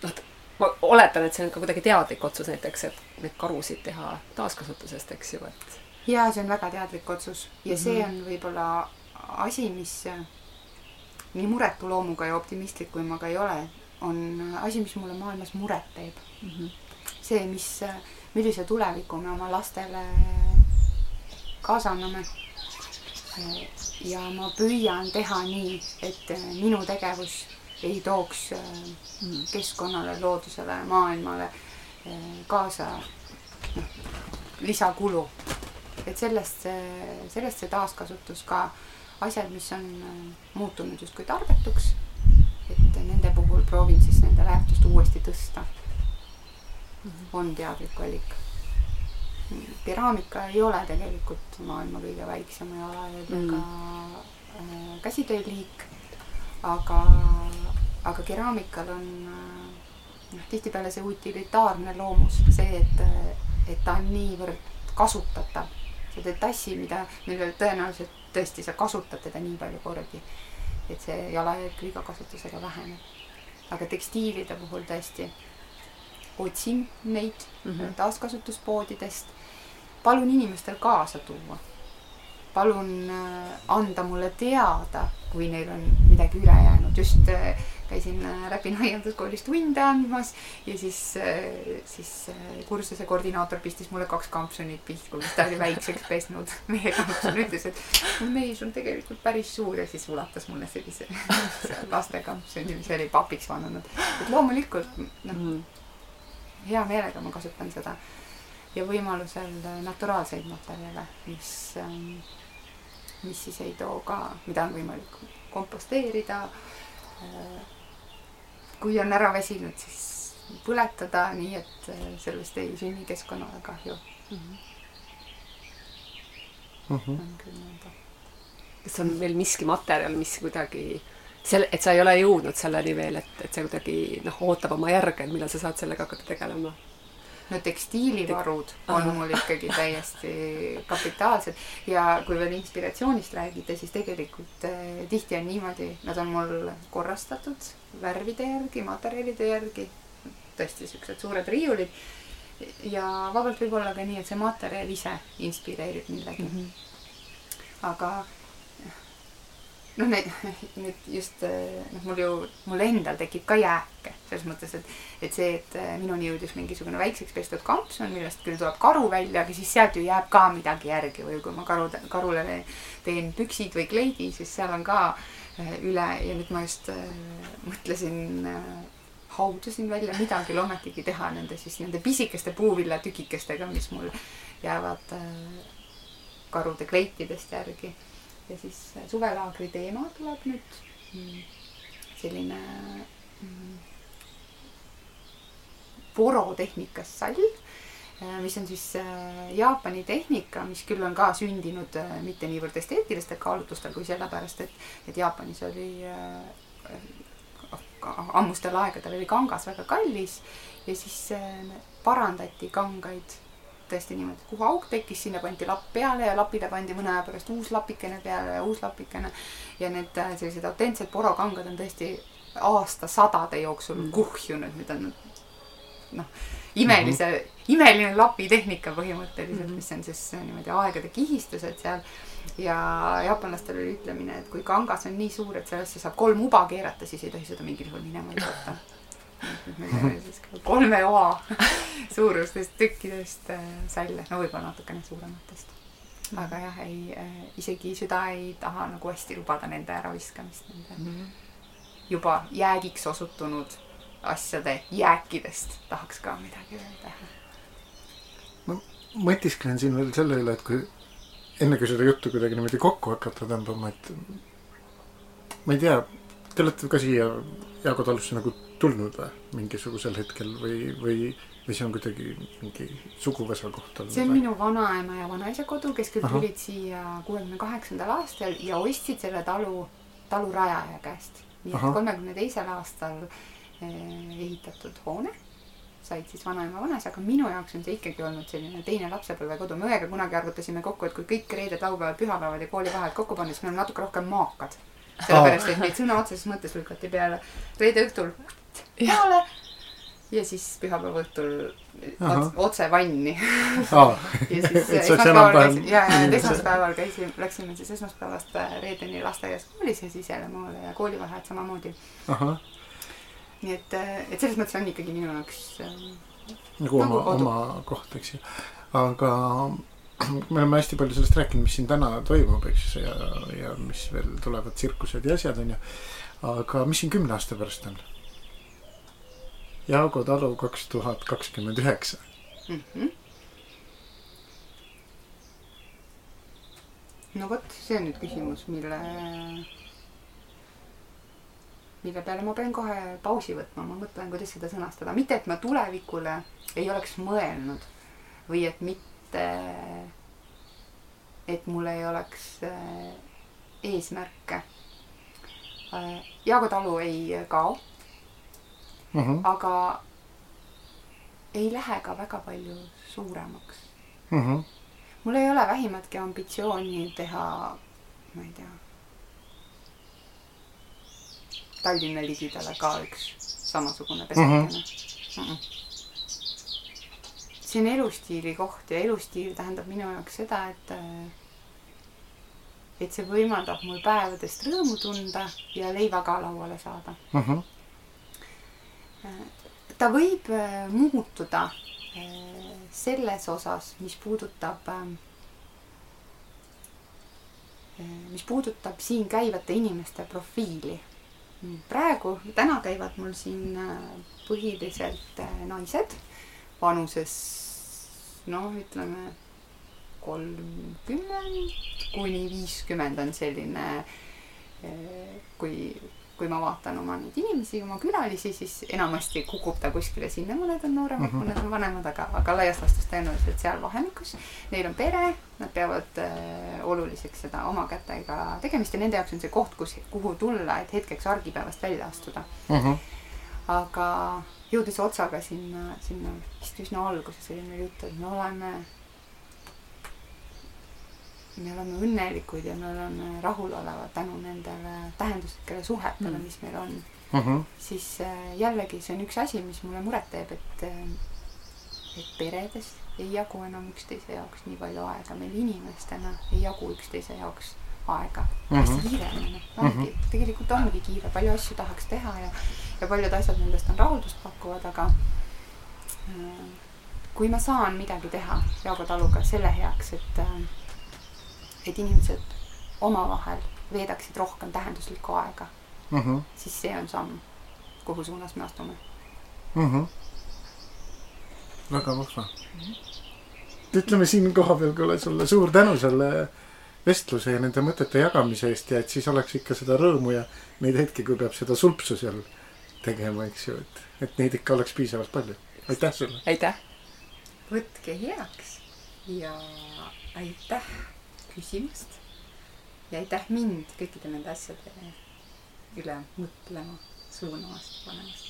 noh, ma oletan, et see on ka kuidagi teadlik otsus näiteks, et neid karusid teha taaskasutusest, eks ju, et ja see on väga teadlik otsus ja see Mhm. on võib-olla asi, mis nii muretu loomuga ja optimistlik, kui ma ka ei ole, on asi, mis mulle maailmas muret teeb. see, mis, millise tuleviku me oma lastele kaasa anname. ja ma püüan teha nii, et minu tegevus ei tooks äh, keskkonnale, loodusele, maailmale äh, kaasa noh, lisakulu. et sellest see, sellest see taaskasutus ka, asjad, mis on äh, muutunud justkui tarbetuks, et nende puhul proovin siis nende väärtust uuesti tõsta. On teadlik valik. keraamika ei ole tegelikult maailma kõige väiksema jalajäljega mm. käsitööliik, aga, aga keraamikal on äh, noh, tihtipeale see utilitaarne loomus, see, et, et ta on niivõrd kasutatav. sa teed tassi, mida, millel tõenäoliselt tõesti sa kasutad teda nii palju kordi, et see jalajälg iga kasutusega väheneb. aga tekstiilide puhul tõesti otsin neid mm -hmm. taaskasutuspoodidest. palun inimestel kaasa tuua. palun äh, anda mulle teada, kui neil on midagi üle jäänud, just äh, käisin Räpina aianduskoolis tunde andmas ja siis, siis kursuse koordinaator pistis mulle kaks kampsunit pihku, mis ta oli väikseks pesnud. meie kampsun ütles, et mees on tegelikult päris suur ja siis ulatas mulle sellise lastekampsuni, mis oli papiks vanunud. et loomulikult noh, mm. Hea meelega ma kasutan seda ja võimalusel naturaalseid materjale, mis, mis siis ei too ka, mida on võimalik komposteerida. kui on ära väsinud, siis põletada, nii et sellest ei sünni keskkonnale kahju. Mm -hmm. on küll nõnda. kas on veel miski materjal, mis kuidagi selle, et sa ei ole jõudnud selleni veel, et, et see kuidagi noh, ootab oma järge, et millal sa saad sellega hakata tegelema? no tekstiilivarud on mul ikkagi täiesti kapitaalsed ja kui veel inspiratsioonist räägida, siis tegelikult eh, tihti on niimoodi, nad on mul korrastatud värvide järgi, materjalide järgi, tõesti siuksed suured riiulid. ja vabalt võib olla ka nii, et see materjal ise inspireerib millegi mm. -hmm. aga noh, need, nüüd just eh, noh, mul ju, mul endal tekib ka jääke selles mõttes, et, et see, et eh, minuni jõudis mingisugune väikseks pestud kampsun, millest küll tuleb karu välja, aga siis sealt ju jääb ka midagi järgi või kui ma karu, karule teen püksid või kleidi, siis seal on ka eh, üle ja nüüd ma just mõtlesin haudasin välja midagi ometigi teha nende siis nende pisikeste puuviljatükikestega, mis mul jäävad karude kleitidest järgi. Ja siis äh, suvelaagri teema tuleb nüüd mm, selline mm, porotehnikas sall, mis on siis äh, Jaapani tehnika, mis küll on ka sündinud äh, mitte niivõrd esteetilistel kaalutlustel kui sellepärast, et, et Jaapanis oli äh, ammustel aegadel oli kangas väga kallis ja siis äh, parandati kangaid tõesti niimoodi, kuhu auk tekkis, sinna pandi lapp peale ja lapile pandi mõne aja pärast uus lapikene peale ja uus lapikene. ja need äh, sellised autentsed porokangad on tõesti aastasadade jooksul mm. kuhjunud, need on noh, imelise mm, -hmm. imeline lapitehnika põhimõtteliselt mm, -hmm. mis on siis niimoodi aegade kihistused seal. ja jaapanlastel oli ütlemine, et kui kangas on nii suur, et sellesse saab kolm uba keerata, siis ei tohi seda mingil juhul minema visata. Kolme oa suurustest tükkidest äh, salle, no võib-olla natukene suurematest. aga jah, ei äh,, isegi süda ei taha nagu hästi lubada nende äraviskamist, nende -hmm. juba jäägiks osutunud asjade jääkidest tahaks ka midagi öelda. mõtisklen siin veel selle üle, et kui enne kui seda juttu kuidagi niimoodi kokku hakata tõmbama, et ma ei tea, Te olete ka siia Jaago talusse nagu tulnud või mingisugusel hetkel või, või, või see on kuidagi mingi suguvõsa koht olnud? see on minu vanaema ja vanaisa kodu, kes küll Ahah. tulid siia kuuekümne kaheksandal aastal ja ostsid selle talu, talu rajaja käest. nii et kolmekümne teisel aastal eh, ehitatud hoone said siis vanaema vanaisa, aga minu jaoks on see ikkagi olnud selline teine lapsepõlvekodu. me õega kunagi arvutasime kokku, et kui kõik reeded, laupäevad, pühapäevad ja koolivaheajad kokku panna, siis me oleme natuke rohkem maakad. Sellepärast, et meid sõna otseses mõttes lükati peale. Reede õhtul peale ja siis pühapäeva õhtul otse vanni. Aa, ja siis oleks esmaspäeval käisime, ja, ja esmaspäeval käisime, läksime siis esmaspäevast äh, reedeni lasteaias koolis ja siis jälle maale ja koolivaheajad samamoodi. nii et, et selles mõttes on ikkagi minu jaoks äh, nagu oma oma koht, eks ju. aga me oleme hästi palju sellest rääkinud, mis siin täna toimub, eks ja, ja mis veel tulevad tsirkused ja asjad, onju. aga mis siin kümne aasta pärast on? Jaago talu kaks tuhat kakskümmend üheksa. -hmm. no vot, see on nüüd küsimus, mille, mille peale ma pean kohe pausi võtma, ma mõtlen, kuidas seda sõnastada, mitte et ma tulevikule ei oleks mõelnud või et mitte, et mul ei oleks äh, eesmärke. Jaago talu ei kao, Mhm, aga ei lähe ka väga palju suuremaks. mhm, mul ei ole vähimatki ambitsiooni teha, ma ei tea, Tallinna ligidale ka üks samasugune pesakene mm. -mm. See on elustiili koht ja elustiil tähendab minu jaoks seda, et et see võimaldab mul päevadest rõõmu tunda ja leiva ka lauale saada. mhm, ta võib äh, muutuda äh, selles osas, mis puudutab, mis puudutab siin käivate inimeste profiili. praegu, täna käivad mul siin äh, põhiliselt äh, naised vanuses noh, ütleme kolmkümmend kuni viiskümmend on selline, kui kui ma vaatan oma neid inimesi, oma külalisi, siis enamasti kukub ta kuskile sinna, mõned on nooremad mm. -hmm. mõned on vanemad, aga, aga laias laastus tõenäoliselt seal vahemikus. Neil on pere, nad peavad äh, oluliseks seda oma kätega tegemist ja nende jaoks on see koht, kus, kuhu tulla, et hetkeks argipäevast välja astuda. mhm, aga jõudes otsaga sinna, sinna vist üsna alguses oli meil juttu, et me oleme, me oleme õnnelikud ja me oleme rahulolevad tänu nendele tähenduslikele suhetele, Mm. mis meil on. mhm, siis äh, jällegi see on üks asi, mis mulle muret teeb, et, et peredes ei jagu enam üksteise jaoks nii palju aega, meil inimestena ei jagu üksteise jaoks aega hästi Mhm. kiire on ju, ongi, tegelikult ongi kiire, palju asju tahaks teha ja, ja paljud asjad nendest on rahuldust pakkuvad, aga äh, kui ma saan midagi teha Jaago taluga selle heaks, et, et inimesed omavahel veedaksid rohkem tähenduslikku aega, mhm, siis see on samm, kuhu suunas me astume. mhm. väga vahva. ütleme siin kohapeal kuule sulle suur tänu selle vestluse ja nende mõtete jagamise eest ja et siis oleks ikka seda rõõmu ja neid hetki, kui peab seda sulpsu seal tegema, eks ju, et, et neid ikka oleks piisavalt palju. aitäh sulle. aitäh. võtke heaks ja aitäh küsimast ja aitäh mind kõikide nende asjade üle mõtlema, suunamast, panemast.